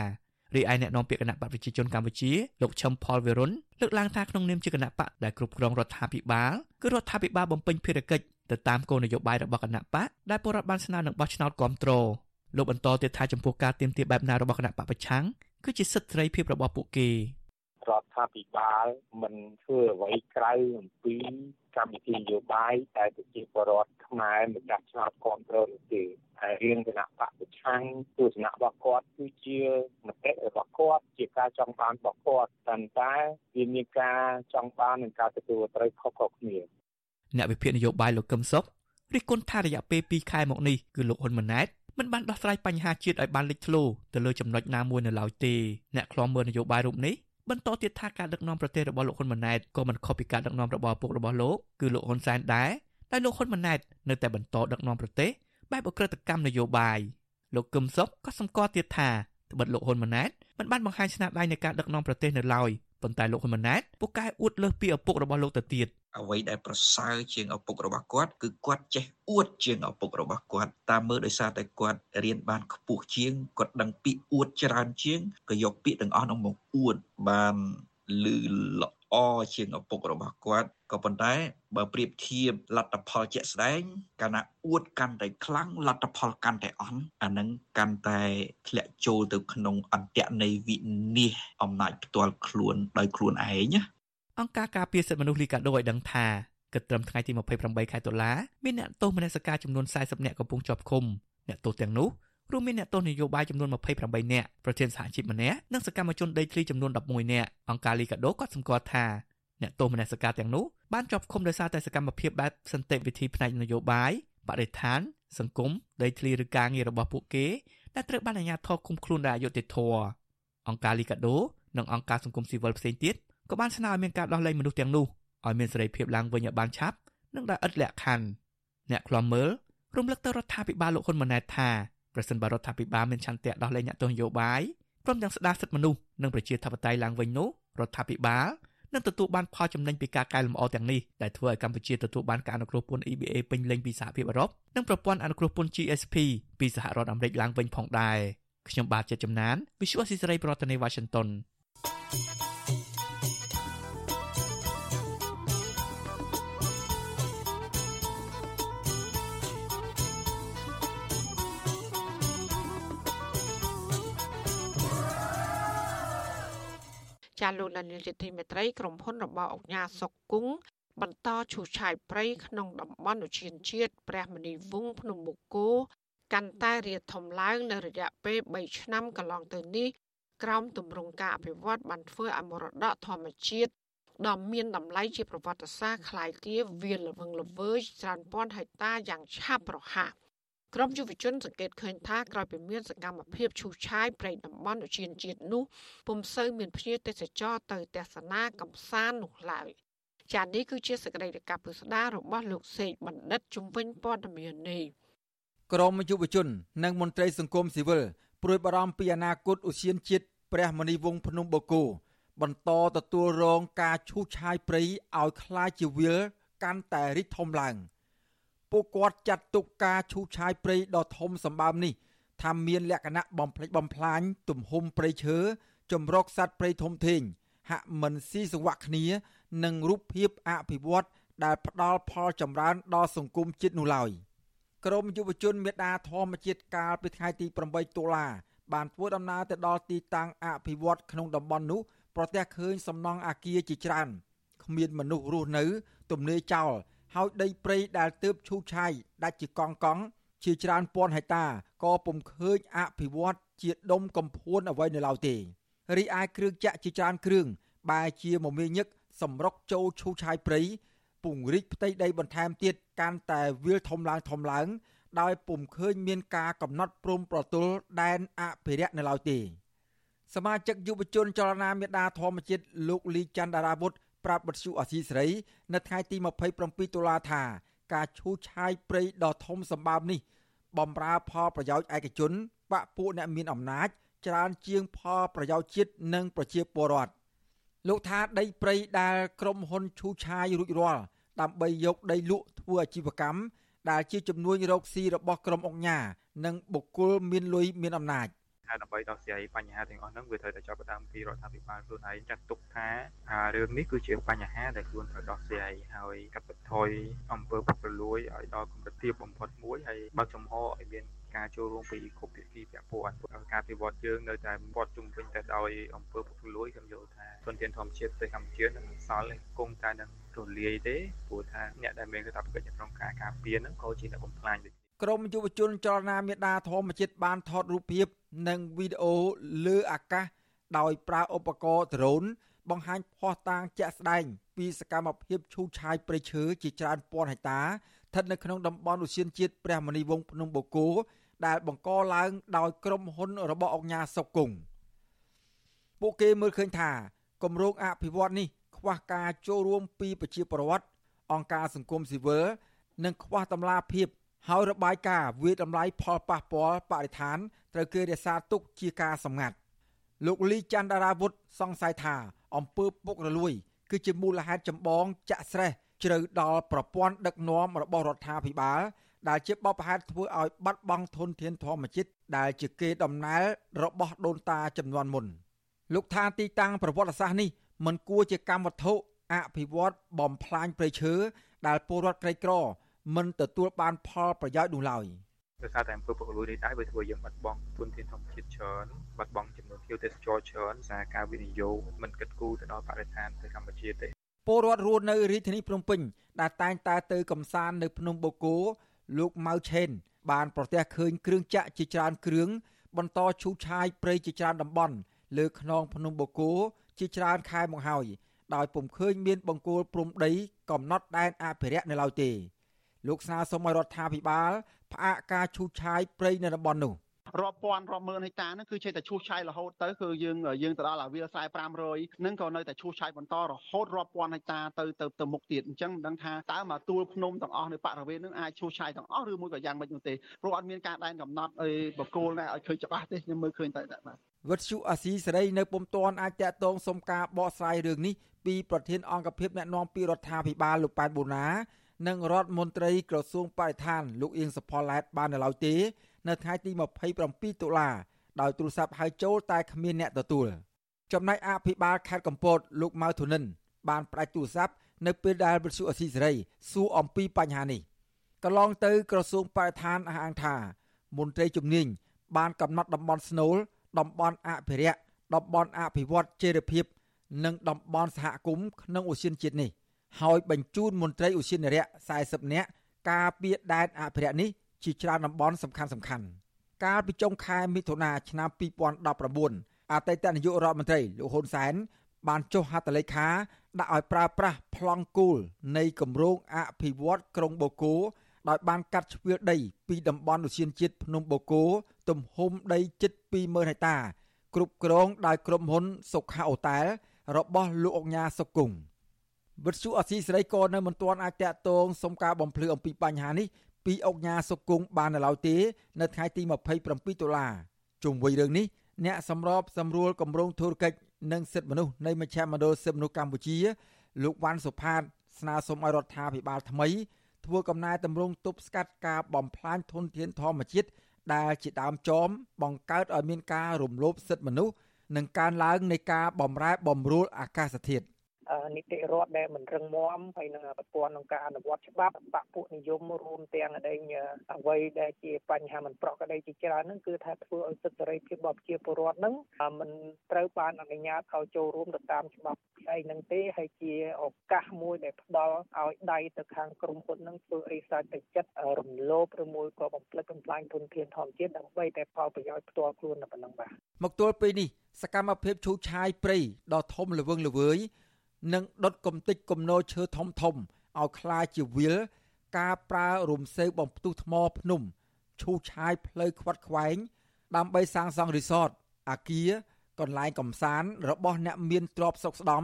រីឯអ្នកនាំពាក្យគណៈបកប្រជាជនកម្ពុជាលោកឈឹមផលវិរុនលើកឡើងថាក្នុងនាមជាគណៈបកដែលគ្រប់គ្រងរដ្ឋាភិបាលគឺរដ្ឋាភិបាលបំពេញភារកិច្ចទៅតាមគោលនយោបាយរបស់គណៈបកដែលពលរដ្ឋបានស្នើនឹងបោះឆ្នោតគ្រប់គ្រងលោកបន្តទៀតថាចំពោះការទៀមទាបែបណារបស់គណៈបកប្រឆាំងគឺជាសិទ្ធិសេរីភាពរបស់ពួកគេ រដ្ឋាភិបាលមិនធ្វើអ្វីក្រៅអំពីកម្មវិធីនយោបាយតែប្រជាពលរដ្ឋខ្មែរម្ចាស់ឆ្នោតគ្រប់គ្រងទេហើយរឿងគណៈបកប្រឆាំងទស្សនៈរបស់គាត់គឺជាមតិរបស់គាត់ជាការចង់បានរបស់គាត់តែតែវាមានការចង់បាននិងការទទួលត្រូវខុសៗគ្នាអ្នកវិភាគនយោបាយលោកកឹមសុខរិះគន់ថារយៈពេល2ខែមកនេះគឺលោកហ៊ុនម៉ាណែតមិនបានដោះស្រាយបញ្ហាជាតិឲ្យបានលេចធ្លោទៅលើចំណុចណាមួយនៅឡើយទេអ្នកខ្លំមើលនយោបាយរូបនេះ បន្តទៀតថាការដឹកនាំប្រទេសរបស់លោកហ៊ុនម៉ាណែតក៏មិនខុសពីការដឹកនាំរបស់ឪពុករបស់លោកគឺលោកហ៊ុនសែនដែរតែលោកហ៊ុនម៉ាណែតនៅតែបន្តដឹកនាំប្រទេសបែបអក្រិតកម្មនយោបាយលោកកឹមសុខក៏សម្គាល់ទៀតថាត្បិតលោកហ៊ុនម៉ាណែតមិនបានបង្ហាញស្នាដៃនៃការដឹកនាំប្រទេសនៅឡើយប៉ុន្តែលោកហ៊ុនម៉ាណែតពូកែអួតលើសពីឪពុករបស់លោកទៅទៀត អ្វីដែលប្រសើរជាងឪពុករបស់គាត់គឺគាត់ចេះអួតជាងឪពុករបស់គាត់តាមមើលដោយសារតែគាត់រៀនបានខ្ពស់ជាងគាត់ដឹងពាក្យអួតច្រើនជាងក៏យកពាក្យទាំងអស់នោះមកអួតបានលឺល្អជាងឪពុករបស់គាត់ក៏ប៉ុន្តែបើប្រៀបធៀបលទ្ធផលជាក់ស្ដែងកាលណាអួតកាន់តែខ្លាំងលទ្ធផលកាន់តែអន់អានឹងកាន់តែធ្លាក់ចូលទៅក្នុងអន្តៈនៃវិនិច្ឆ័យអំណាចផ្ទាល់ខ្លួនដោយខ្លួនឯងណា អង្គការការពារសិទ្ធិមនុស្សលីកាដូឲ្យដឹងថាគិតត្រឹមថ្ងៃទី28ខែតុលាមានអ្នកទោសមនសិការចំនួន40នាក់កំពុងជាប់ឃុំអ្នកទោសទាំងនោះរួមមានអ្នកទោសនយោបាយចំនួន28នាក់ប្រធានសហជីពម្នាក់និងសកម្មជនដីធ្លីចំនួន11នាក់អង្គការលីកាដូក៏សម្គាល់ថាអ្នកទោសមនសិការទាំងនោះបានជាប់ឃុំដោយសារតែសកម្មភាពបែបសន្តិវិធីផ្នែកនយោបាយបរិស្ថាន សង្គមដីធ្លីឬការងាររបស់ពួកគេដែលត្រូវបានអាជ្ញាធរឃុំខ្លួនដោយអយុត្តិធម៌អង្គការលីកាដូនិងអង្គការសង្គមស៊ីវិលផ្សេងទៀត ក៏បានស្នើឲ្យមានការដោះលែងមនុស្សទាំងនោះឲ្យមានសេរីភាពឡើងវិញឲ្យបានឆាប់និងដោយឥតលក្ខខណ្ឌអ្នកខ្លំមើលរំលឹកទៅរដ្ឋាភិបាលលោកហ៊ុនម៉ាណែតថាប្រសិនបើរដ្ឋាភិបាលមានឆន្ទៈដោះលែងអ្នកទោសនយោបាយព្រមទាំងស្ដារសិទ្ធិមនុស្សនិងប្រជាធិបតេយ្យឡើងវិញនោះរដ្ឋាភិបាលនឹងទទួលបានផលចំណេញពីការកែលម្អទាំងនេះដែលធ្វើឲ្យកម្ពុជាទទួលបានការអនុគ្រោះពន្ធ EBA ពេញលេញពីសហភាពអឺរ៉ុបនិងប្រព័ន្ធអនុគ្រោះពន្ធ GSP ពីសហរដ្ឋអាមេរិកឡើងវិញផងដែរខ្ញុំបាទជាចំណាន Visual Society ប្រធានាទី Washington ចាលោកដានីលជាទីមេត្រីក្រុមហ៊ុនរបស់អង្គការសុកគង់ បន្តឈូសឆាយព្រៃក្នុងតំបន់ឧទ្យានជាតិព្រះមនីវង្សភ្នំបូកគោកាន់តែរីកធំឡើងនៅរយៈពេល3ឆ្នាំកន្លងទៅនេះក្រោមទម្រង់ការអភិវឌ្ឍបានធ្វើឲ្យមរតកធម្មជាតិដ៏មានតម្លៃជាប្រវត្តិសាស្ត្រคล้ายទាវាលល្វឹងល្វើយច្រើនពាន់ហិកតាយ៉ាងឆាប់រហ័ស ក្រុមយុវជនសង្កេតឃើញថាក្រោយពីមានសកម្មភាពឈូសឆាយព្រៃតំបន់ឧទ្យានជាតិនោះពុំសូវមានភ្ញៀវទេសចរទៅទស្សនាកំសាន្តនោះឡើយចា៎នេះគឺជាសកម្មភាពពុស្ដារបស់លោកសេកបណ្ឌិតជំនាញព័ត៌មាននេះក្រមយុវជន និងមន្ត្រីសង្គមស៊ីវិលព្រួយបារម្ភពីអនាគតឧស្សាហជាតិព្រះមនីវងភ្នំបូកូបន្តទទួលរងការឈូសឆាយព្រៃឲ្យคล้ายជាវាលកាន់តែរីកធំឡើង ពួកគាត់ចាត់ទុកការឈូសឆាយព្រៃដ៏ធំសម្បើមនេះថាមានលក្ខណៈបំផ្លិចបំផ្លាញទំហំព្រៃឈើចម្រុកសត្វព្រៃធំធេងហាក់មិនស៊ីសង្វាក់គ្នានឹងរូបភាពអភិវឌ្ឍដែលផ្ដល់ផលចម្រើនដល់សង្គមជាតិនោះឡើយក្រមយុវជនមេដាធម្មជាតិកាលពីថ្ងៃទី8តុលាបានធ្វើដំណើរទៅដល់ទីតាំងអភិវឌ្ឍក្នុងតំបន់នោះប្រទះឃើញសំណង់អាគារជាច្រើនគ្មានមនុស្សរស់នៅ ទំនេរចោល ហើយដីព្រៃដែលទើបឈូសឆាយដាច់ជាកង់កង់ជាច្រើនពាន់ហិកតាក៏ពុំឃើញអភិវឌ្ឍជាដុំកំភួនអ្វីនៅឡើយទេរីឯគ្រឿងចាក់ជាច្រើនគ្រឿងបែជាមមាញឹកសម្រុកចូលឈូសឆាយព្រៃពង្រីកផ្ទៃដីបន្ថែមទៀតកាន់តែវាលធំឡើងធំឡើងដោយពុំឃើញមានការកំណត់ព្រំប្រទល់ដែនអភិរក្សនៅឡើយទេ។សមាជិកយុវជនចលនាមេដាធម្មជាតិលោកលីច័ន្ទដារាវុធ ប្រាប់បទសុអសីសេរី នៅថ្ងៃទី27តុលាថា ការឈូសឆាយព្រៃដ៏ធំសម្បើមនេះ បំរើផលប្រយោជន៍ឯកជនបកពួកអ្នកមានអំណាចច្រើនជាងផលប្រយោជន៍ជាតិនិងប្រជាពលរដ្ឋលោកថាដីព្រៃដែលក្រុមហ៊ុនឈូសឆាយរួចរាល់ដើម្បីយកដីលក់ធ្វើអាជីវកម្មដែលជាចំនួនរកស៊ីរបស់ក្រុមអង្គការនិងបុគ្គលមានលុយមានអំណាច។ ហើយដើម្បីដោះស្រាយបញ្ហាទាំងអស់ហ្នឹងវាត្រូវតែចាប់ផ្ដើមពីរដ្ឋាភិបាលខ្លួនឯងចាត់ទុកថារឿងនេះគឺជាបញ្ហាដែលខ្លួនត្រូវដោះស្រាយហើយកាត់បន្ថយអំពើពុករលួយឲ្យដល់កម្រិតទាបបំផុតមួយហើយបើកចំហឲ្យមានការចូលរួមពីគ្រប់ភាគីពាក់ព័ន្ធការពិវត្តយើងនៅតែវត្តជុំវិញតែដោយអំពើពុករលួយខ្ញុំយល់ថាទុនធានធម្មជាតិប្រទេសកម្ពុជានឹងសល់គង់តែនឹងរលាយទេព្រោះថាអ្នកដែលមានកាតព្វកិច្ចក្នុងការការពារហ្នឹងក៏ជាអ្នកបំផ្លាញដូច ក្រមយុវជនចលនាមេដាធម្មជាតិបានថតរូបភាពនិងវីដេអូលើអាកាសដោយប្រើឧបករណ៍ដ្រូនបង្ហាញភស្តុតាងជាក់ស្ដែង ពីសកម្មភាពឈូសឆាយព្រៃឈើជាច្រើនពាន់ហិកតាស្ថិតនៅក្នុងតំបន់ឧទ្យានជាតិព្រះមនីវងភ្នំបូកូដែលបង្កឡើងដោយក្រុមហ៊ុនរបស់អង្គការសុកគង់ពួកគេមើលឃើញថាគម្រោងអភិវឌ្ឍនេះខ្វះការចូលរួមពីប្រជាពលរដ្ឋអង្គការសង្គមស៊ីវិលនិងខ្វះតម្លាភាព ហើយរបាយការណ៍វិតម្លៃផលប៉ះពាល់បរិស្ថានត្រូវគេរក្សាទុកជាការសម្ងាត់លោកលីច័ន្ទដារាវុធសង្ស័យថាអំពើពុករលួយ គឺជាមូលហេតុចម្បងចាក់ស្រេះជ្រៅដល់ប្រព័ន្ធដឹកនាំរបស់រដ្ឋាភិបាលដែលជាបបហេតុធ្វើឲ្យបាត់បង់ធនធានធម្មជាតិដែលជាគេដំណើររបស់ដូនតាចំនួនមុន លោកថាទីតាំងប្រវត្តិសាស្ត្រនេះមិនគួរជាកម្មវត្ថុអភិវឌ្ឍបំផ្លាញព្រៃឈើដែលពលរដ្ឋក្រីក្រ មិនទទួលបានផលប្រយោជន៍នោះឡើយដោយសារតែអំពើពុករលួយនេះដែរវាធ្វើយើងបាត់បង់ទុនធានធម្មជាតិច្រើនបាត់បង់ចំនួនភ្ញៀវទេសចរច្រើនសារការវិនិយោគមិនគិតគូរទៅដល់បរិស្ថានទៅកម្ពុជាទេពលរដ្ឋរស់នៅរាជធានីភ្នំពេញដែលតែងតែទៅកំសាន្តនៅភ្នំបូកគោលោកម៉ៅឆេន បានប្រទះឃើញគ្រឿងចាក់ជាច្រើនគ្រឿងបន្តឈូសឆាយព្រៃជាច្រើនតំបន់លើខ្នងភ្នំបូកគោជាច្រើនខែមកហើយដោយពុំឃើញមានបង្គោលព្រំដីកំណត់ដែនអភិរក្សនៅឡើយទេ លោកស្នើសុំឲ្យរដ្ឋាភិបាលផ្អាកការឈូសឆាយព្រៃនៅតំបន់នោះរាប់ពាន់រាប់ម៉ឺនហិកតាហ្នឹងគឺចេះតែឈូសឆាយរហូតទៅគឺយើងយើងទៅដល់អាវាលខ្សែ500ហ្នឹងក៏នៅតែឈូសឆាយបន្តរហូតរាប់ពាន់ហិកតាទៅទៅទៅមុខទៀតអញ្ចឹងមិនដឹងថាតើមកទួលភ្នំទាំងអស់នៅបរិវេណហ្នឹងអាចឈូសឆាយទាំងអស់ឬមួយក៏យ៉ាងម៉េចនោះទេព្រោះអត់មានការដែនកំណត់អីបកគោលណាឲ្យឃើញច្បាស់ទេខ្ញុំមើលឃើញតែបាទវិទ្យុអាស៊ីសេរីនៅពុំទាន់អាចតាក់ទងសុំការបកស្រាយរឿងនេះពីប្រធានអង្គភិបអ្នកណែនាំពីរដ្ឋាភិបាលលោកប៉ែនបូណា និងរដ្ឋមន្ត្រីក្រសួងបរិស្ថានលោកអៀងសផល្លែតបាននៅឡើយទេ នៅថ្ងៃទី27តុលាដោយទូរស័ព្ទហៅចូលតែគ្មានអ្នកទទួលចំណែកអភិបាលខេត្តកំពតលោកម៉ៅធុនិន បានផ្ដាច់ទូរស័ព្ទនៅពេលដែលវិទ្យុអស៊ីសេរីសួរអំពីបញ្ហានេះកន្លងទៅក្រសួងបរិស្ថានអះអាងថា មន្ត្រីជំនាញបានកំណត់តំបន់ស្នូលតំបន់អភិរក្សតំបន់អភិវឌ្ឍជេរភាព និងតំបន់សហគមន៍ក្នុងអូសៀនជាតិនេះ ហើយបញ្ជូនមន្ត្រីឧស្សាហនរៈ40នាក់ការពារដែនអភិរក្សនេះជាច្រើនតំបន់សំខាន់សំខាន់កាលពីចុងខែមិថុនាឆ្នាំ2019អតីតនាយករដ្ឋមន្ត្រីលោកហ៊ុនសែនបានចុះហត្ថលេខាដាក់ឲ្យប្រើប្រាស់ប្លង់គោលនៃគម្រោងអភិវឌ្ឍក្រុងបូកូដោយបានកាត់ជ្រឿដីពីតំបន់ឧទ្យានជាតិភ្នំបូកូទំហំដីជិត20000ហិកតាគ្រប់គ្រងដោយក្រុមហ៊ុនសុខាអូតែលរបស់លោកអង្ញាសុគង្គ វិទ្យុអស៊ីសេរីក៏នៅមិនទាន់អាចតាក់ទងសុំការបំភ្លឺអំពីបញ្ហានេះពីអុកញ៉ាសុគង្គបាននៅឡើយទេ នៅថ្ងៃទី27ដុល្លារជុំវិញរឿងនេះអ្នកសម្របសម្រួលគម្រោងធុរកិច្ចនិងសិទ្ធិមនុស្សនៃមជ្ឈមណ្ឌលសិទ្ធិមនុស្សកម្ពុជា លោកវ៉ាន់សុផាត ស្នើសុំឲ្យរដ្ឋាភិបាលថ្មី ធ្វើកំណែតម្រង់ទប់ស្កាត់ការបំផ្លាញធនធានធម្មជាតិដែលជាដើមចមបង្កើតឲ្យមានការរំលោភសិទ្ធិមនុស្សនិងការឡើងនៃការបំរែបំរួលអាកាសធាតុ នីតិរដ្ឋដែលមិនរឹងមាំហើយនឹងប្រព័ន្ធក្នុងការអនុវត្តច្បាប់បពពួកនិយមរួមទាំងអីអ្វីដែលជាបញ្ហាមិនប្រក្រតីជាច្រើនហ្នឹងគឺថាធ្វើឲ្យសិទ្ធិសេរីភាពរបស់ប្រជាពលរដ្ឋហ្នឹងមិនត្រូវបានអនុញ្ញាតឲ្យចូលរួមទៅតាមច្បាប់ស្អីហ្នឹងទេហើយជាឱកាសមួយដែលផ្ដល់ឲ្យដៃទៅខាងក្រុមហ៊ុនហ្នឹងធ្វើអីសាច់ទៅចិត្តរំលោភឬមួយក៏បំផ្លិចបំផ្លាញធនធានធម្មជាតិដើម្បីតែផលប្រយោជន៍ផ្ទាល់ខ្លួនតែប៉ុណ្ណឹងបាទមកទល់ពេលនេះសកម្មភាពឈូសឆាយព្រៃដ៏ធំល្វឹងល្វើយ និងដុតកំទេចគំនរឈើធំធំឲ្យคล้ายជាវិលការប្រើរំសេវបំផ្ទុះថ្មភ្នំឈូសឆាយផ្លូវខ្វាត់ខ្វែងដើម្បីសាងសង់រីសតអាគារកន្លែងកំសាន្តរបស់អ្នកមានទ្រព្យសុខស្ដំ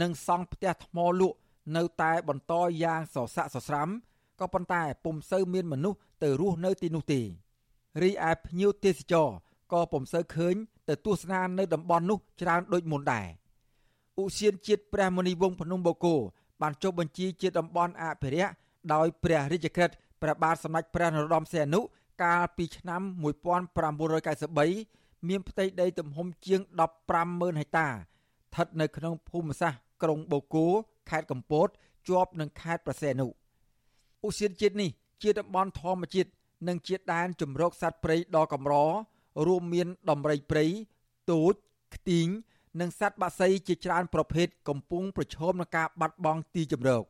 និងសង់ផ្ទះថ្មលក់នៅតែបន្តយ៉ាងសស័កសស្រាំក៏ប៉ុន្តែពុំសូវមានមនុស្សទៅរស់នៅទីនោះទេរីឯភ្ញៀវទេសចរក៏ពុំសូវឃើញទៅទស្សនានៅតំបន់នោះច្រើនដូចមុនដែរ ឧស្សាហជាតិព្រះមុនីវង្សភ្នំបូកូបានចុះបញ្ជីជាតំបន់អភិរក្សដោយព្រះរាជក្រឹត្យព្រះបាទសម្ដេចព្រះនរោត្តមសីហនុកាលពីឆ្នាំ1993មានផ្ទៃដីទំហំជាង150,000ហិកតាស្ថិតនៅក្នុងភូមិសាស្ត្រក្រុងបូកូខេត្តកំពតជាប់នឹងខេត្តប្រសេនុឧស្សាហជាតិនេះជាតំបន់ធម្មជាតិនិងជាដែនជំរកសត្វព្រៃដ៏កម្ររួមមានដំរីព្រៃទូចខ្ទីង និងសត្វបក្សីជាច្រើនប្រភេទកំពុងប្រឈមនឹងការបាត់បង់ទីជម្រក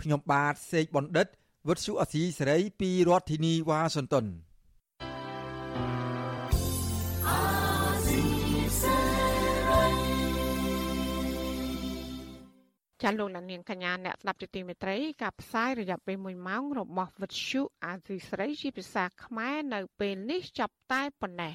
ខ្ញុំបាទសេកបណ្ឌិតវុទ្ធុអសីសេរីពីរដ្ឋធានីវ៉ាស៊ីនតោនចាលោកលានាងកញ្ញាអ្នកស្ដាប់ជាទីមេត្រីការផ្សាយរយៈពេល1ម៉ោងរបស់វិទ្យុអាស៊ីសេរីជាភាសាខ្មែរនៅពេលនេះចាប់តែប៉ុណ្ណេះ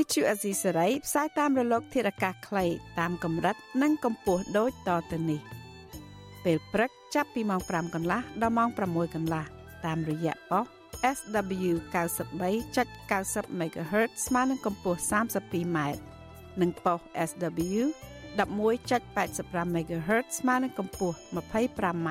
វិទ្យុអេស៊ីសរ៉ៃផ្សាយតាមរលក ធារកាសខ្លីតាមកម្រិត និងកម្ពស់ដូចតទៅនេះ ពេលព្រឹកចាប់ពីម៉ោង5កន្លះដល់ម៉ោង6កន្លះតាមរយៈប៉ុស SW 93.90 MHz ស្មើនឹងកម្ពស់ 32m និងប៉ុស SW 11.85 MHz ស្មើនឹងកម្ពស់ 25m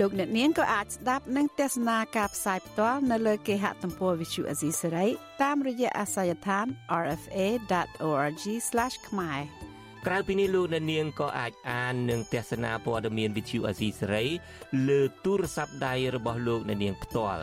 លោកអ្នកនាងក៏អាចស្ដាប់និងទស្សនាការផ្សាយផ្ទាល់នៅលើគេហទំព័រ Visual Asia សេរីតាមរយៈអាសយដ្ឋាន rfa.org/ ខ្មែរក្រៅពីនេះលោកអ្នកនាងក៏អាចអាននិងទស្សនាព័ត៌មាន Visual Asia សេរីលើទូរស័ព្ទដៃរបស់លោកអ្នកនាងផ្ទាល់